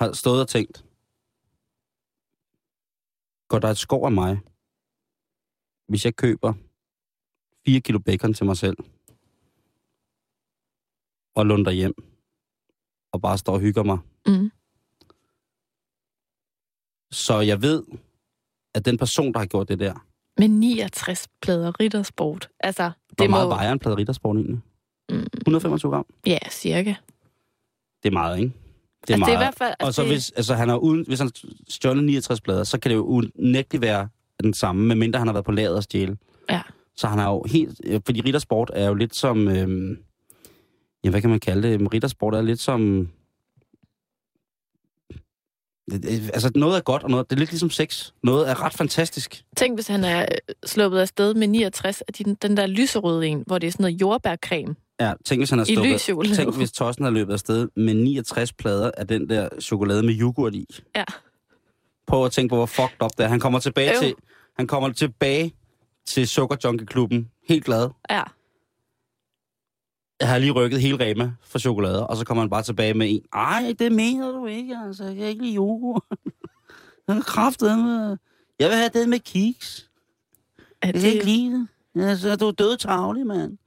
har stået og tænkt, går der et skov af mig, hvis jeg køber 4 kilo bacon til mig selv, og lunder hjem, og bare står og hygger mig. Mm. Så jeg ved, at den person, der har gjort det der, Men 69 plader Rittersport. Altså, hvor det meget må... vejer en plade rittersport egentlig? Mm, 125 gram? ja, cirka. Det er meget, ikke? Det er, altså, det er i hvert fald... Og Altså, så det, hvis, altså, han har uden, hvis han stjålet 69 plader, så kan det jo unægteligt være den samme, medmindre han har været på laget og stjæle. Ja. Så han har jo helt... øh, Fordi riddersport er jo lidt som... Øhm, ja, hvad kan man kalde det? Riddersport er lidt som... Altså, noget er godt, og noget, det er lidt ligesom sex. Noget er ret fantastisk. Tænk, hvis han er øh, sluppet afsted med 69 af den, den der lyserøde en, hvor det er sådan noget jordbærcreme Ja, tænk hvis han lys chokolade. Tænk, hvis Tossen har løbet afsted med 69 plader af den der chokolade med yoghurt i. Ja. Prøv at tænke på, hvor fucked up det er. Han kommer tilbage Øv. til, han kommer tilbage til Sukkerjunkie-klubben, helt glad. Ja. Jeg har lige rykket hele Rema for chokolade, og så kommer han bare tilbage med en. Ej, det mener du ikke, altså. Jeg kan ikke lide yoghurt. Jeg har kraftet med... Jeg vil have det med kiks. Er Jeg kan ikke lide det. Altså, du er død travlig, mand.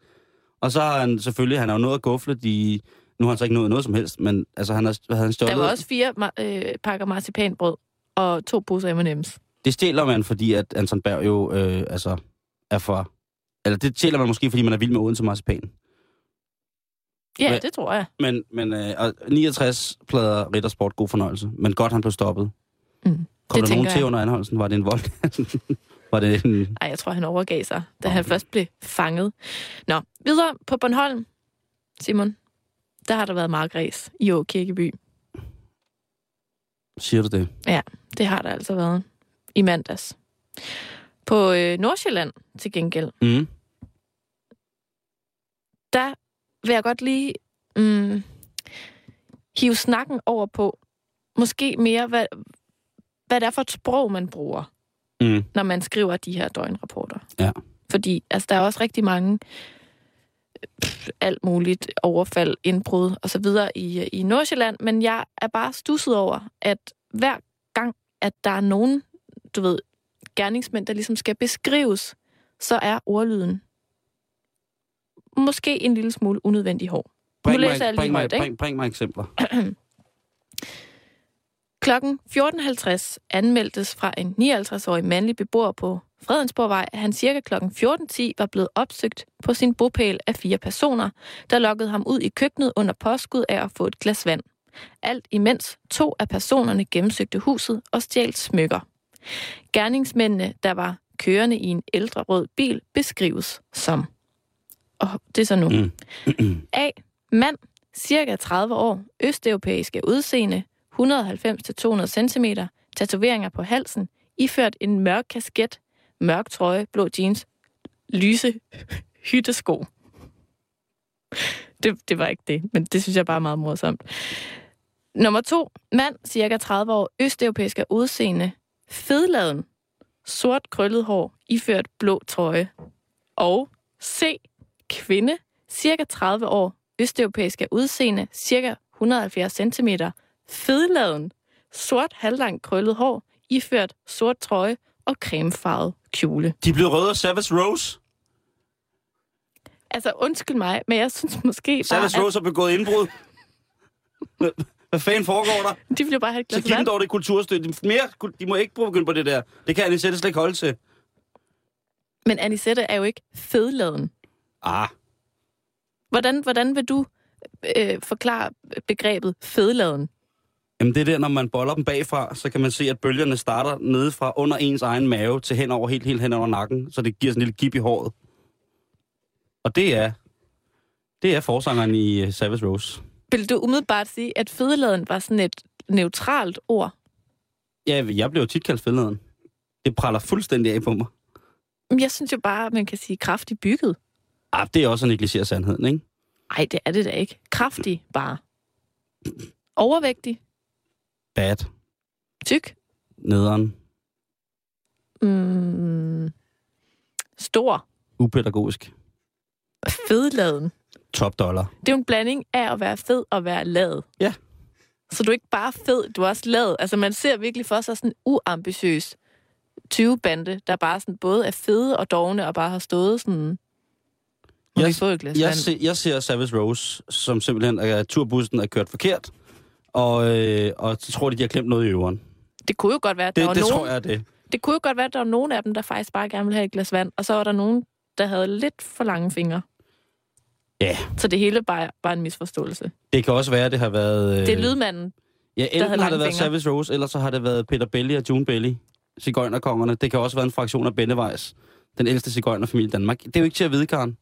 Og så har han selvfølgelig, han har jo nået at gufle de... Nu har han så ikke nået noget som helst, men altså, han har, han stjålet... Der var også fire øh, pakker marcipanbrød og to poser M&M's. Det stjæler man, fordi at Anton Berg jo øh, altså, er for... Eller det stjæler man måske, fordi man er vild med Odense Marcipan. Ja, Men- det tror jeg. Men, men øh, og 69 plader Rittersport, god fornøjelse. Men godt, han blev stoppet. Mm. Kom Det der nogen tænker til jeg. under anholdelsen? Var det en vold? var det en... Ej, jeg tror, han overgav sig, da Okay. han først blev fanget. Nå, videre på Bornholm, Simon. Der har der været markræs i Å Kirkeby. Siger du det? Det har der altså været i mandags. På øh, Nordsjælland til gengæld, Mm. der vil jeg godt lige mm, hive snakken over på, måske mere, hvad, hvad det er for et sprog, man bruger, Mm. når man skriver de her døgnrapporter. Ja. Fordi altså, der er også rigtig mange pff, alt muligt overfald, indbrud og så videre i, i Nordsjælland, men jeg er bare stusset over, at hver gang, at der er nogen, du ved, gerningsmænd, der ligesom skal beskrives, så er ordlyden måske en lille smule unødvendig hård. Bring, læser mig, jeg lige bring, mig, højt, bring, bring mig eksempler. Klokken 14.50 anmeldtes fra en 59-årig mandlig beboer på Fredensborgvej, at han cirka klokken 14.10 var blevet opsøgt på sin bopæl af fire personer, der lokkede ham ud i køkkenet under påskud af at få et glas vand. Alt imens to af personerne gennemsøgte huset og stjal smykker. Gerningsmændene, der var kørende i en ældre rød bil, beskrives som. Og det er så nu. Mm. A. Mand, cirka 30 år, østeuropæiske udseende, 190-200 cm, tatoveringer på halsen, iført en mørk kasket, mørk trøje, blå jeans, lyse hyttesko. Det, det var ikke det, men det synes jeg bare er meget morsomt. Nummer to. Mand, cirka 30 år, østeuropæiske udseende, fedladen, sort krøllet hår, iført blå trøje. Og C. Kvinde, cirka 30 år, østeuropæiske udseende, cirka 170 cm, fedladen, sort halvlang krøllet hår, iført sort trøje og cremefarvet kjole. De blev røde af Savage Rose. Altså, undskyld mig, men jeg synes måske bare, Savage Rose har begået indbrud. Hvad- fanden foregår der? de ville bare have et Så glas giv dem dog det kulturstøtte. De, mere, de må ikke begynde på det der. Det kan Anisette slet ikke holde til. Men Anisette er jo ikke fedladen. Ah, Hvordan, hvordan vil du øh, forklare begrebet fedladen? Jamen det er der, når man boller dem bagfra, så kan man se, at bølgerne starter nede fra under ens egen mave til hen over, helt, helt hen over nakken, så det giver sådan en lille gip i håret. Og det er, det er forsangeren i uh, Savage Rose. Vil du umiddelbart sige, at fedladen var sådan et neutralt ord? Ja, jeg bliver jo tit kaldt fedladen. Det praller fuldstændig af på mig. Jeg synes jo bare, at man kan sige kraftig bygget. Ah, det er også at negligere sandheden, ikke? Nej, det er det da ikke. Kraftig bare. Overvægtig. Bad. Tyk. Nederen. Mm, stor. Upædagogisk. Fedladen. Top dollar. Det er jo en blanding af at være fed og være lad. Ja. Så du er ikke bare fed, du er også lad. Altså man ser virkelig for sig sådan en uambitiøs 20-bande, der bare sådan både er fede og dogne og bare har stået sådan... Må Jeg- få et glas Jeg, se, jeg ser Savage Rose, som simpelthen er at turbussen er kørt forkert, og, øh, og så tror de, de har klemt noget i øveren. Det kunne jo godt være, at der Det, var det nogen... tror jeg det. Det kunne jo godt være, at der var nogen af dem, der faktisk bare gerne ville have et glas vand, og så var der nogen, der havde lidt for lange fingre. Ja. Så det hele bare var en misforståelse. Det kan også være, at det har været... Øh, Det er lydmanden. Ja, enten har det lange været fingre. Savage Rose, eller så har det været Peter Belli og June Belli, cigøjnerkongerne. Det kan også være en fraktion af Bennevejs, den ældste cigøjnerfamilie i Danmark. Det er jo ikke til at vide, Karen.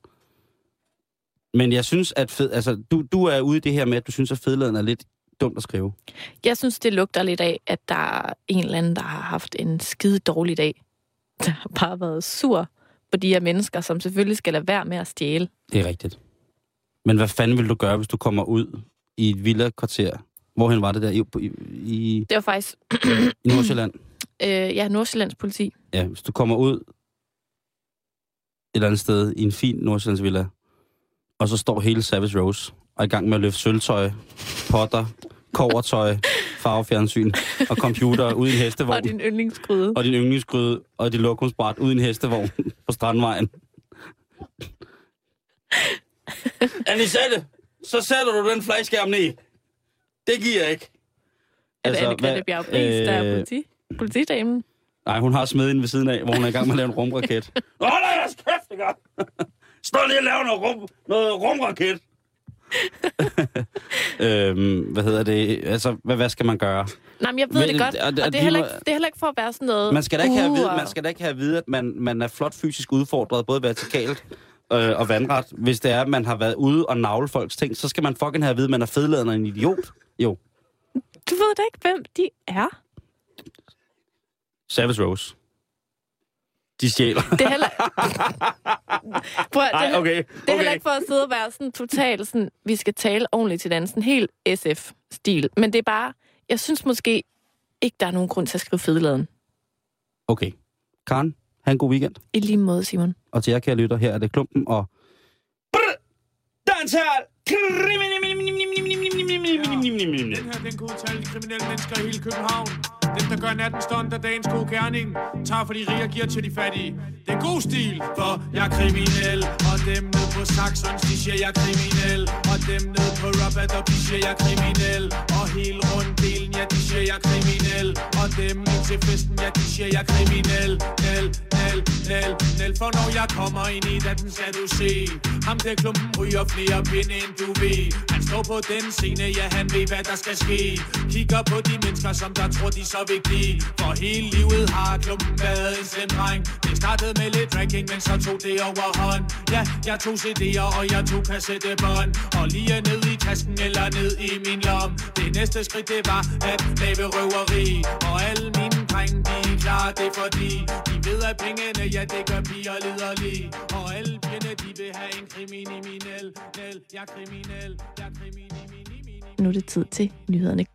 Men jeg synes, at fed, altså, du, du er ude i det her med, at du synes, at fedladen er lidt dumt at skrive. Jeg synes, det lugter lidt af, at der er en eller anden, der har haft en skide dårlig dag. Der har bare været sur på de her mennesker, som selvfølgelig skal lade være med at stjæle. Det er rigtigt. Men hvad fanden vil du gøre, hvis du kommer ud i et villa-kvarter? Hvorhen var det der? I, i, i, Det var faktisk, i Nordsjælland? øh, ja, Nordsjællands politi. Ja, hvis du kommer ud et eller andet sted i en fin Nordsjællands villa, og så står hele Savage Rose og er i gang med at løfte sølvtøj, potter, kovertøj, farvefjernsyn og computer ud i en hestevogn. Og din yndlingsgryde. og din yndlingsgryde og dit lokumsbræt ud i en hestevogn på Strandvejen. Anisette, så sætter du den flagskærm ned. Det giver jeg ikke. Er det Altså, Anne-Grethe Bjerg Pris, der er øh, politi? politidamen? Nej, hun har smeden ved siden af, hvor hun er i gang med at lave en rumraket. Hold da jeres kæft, ikke? Stå lige og lave noget, rum, noget rumraket. øhm, hvad hedder det? Altså, hvad, hvad skal man gøre? Nej, men jeg ved Men- det godt. og Og det- det, de er heller må- ikke, det er heller ikke for at være sådan noget... Man skal da ikke have at vide, man skal da ikke have at vide at man, man er flot fysisk udfordret, både vertikalt øh, og vandret. Hvis det er, at man har været ude og navle folks ting, så skal man fucking have at vide, at man er fedladen og en idiot. Jo, Du ved da ikke, hvem de er. Savage Rose. De stjæler. Det er heller... Prøv, at- det, er- okay. det er heller okay. ikke for at sidde og være sådan totalt sådan, vi skal tale ordentligt til dansen. Helt SF-stil. Men det er bare, jeg synes måske ikke, der er nogen grund til at skrive fedeladen. Okay. Karen, have en god weekend. I lige måde, Simon. Og til jer, kære lytter, her er det Klumpen og... Dans her! Den her, den kan udtale de kriminelle mennesker i hele København. Den, der gør natten stund af dagens gode gerning. Tager for de rige og giver til de fattige. Det er god stil, for jeg er kriminel. Og dem nede på Saxons, de siger, jeg er kriminel. Og dem nede på Rabat, de siger, jeg er kriminel. Og hele runddelen, ja, de siger, jeg er kriminel. Og dem ind til festen, ja, de siger, jeg er kriminel. Nel, nel, nel, nel, For når jeg kommer ind i den, skal du se. Ham der klumpen ryger flere pinde, end du ved. Han står på den scene, ja han ved, hvad der skal ske. Kigger på de mennesker, som der tror, de er så vigtige. For hele livet har klumpen været en slem dreng. Det startede med lidt drinking, men så tog det overhånd. Ja, jeg tog CD'er, og jeg tog kassettebånd. Og lige ned i tasken, eller ned i min lom. Det næste skridt, det var at lave røveri. Og alle mine drenge, de er klar, det er fordi. De ved, at pengene, ja, det gør piger liderlige. Og alle pigerne, de vil have en kriminel. Nel, jeg er kriminel, jeg er kriminel Nu er det tid til nyhederne.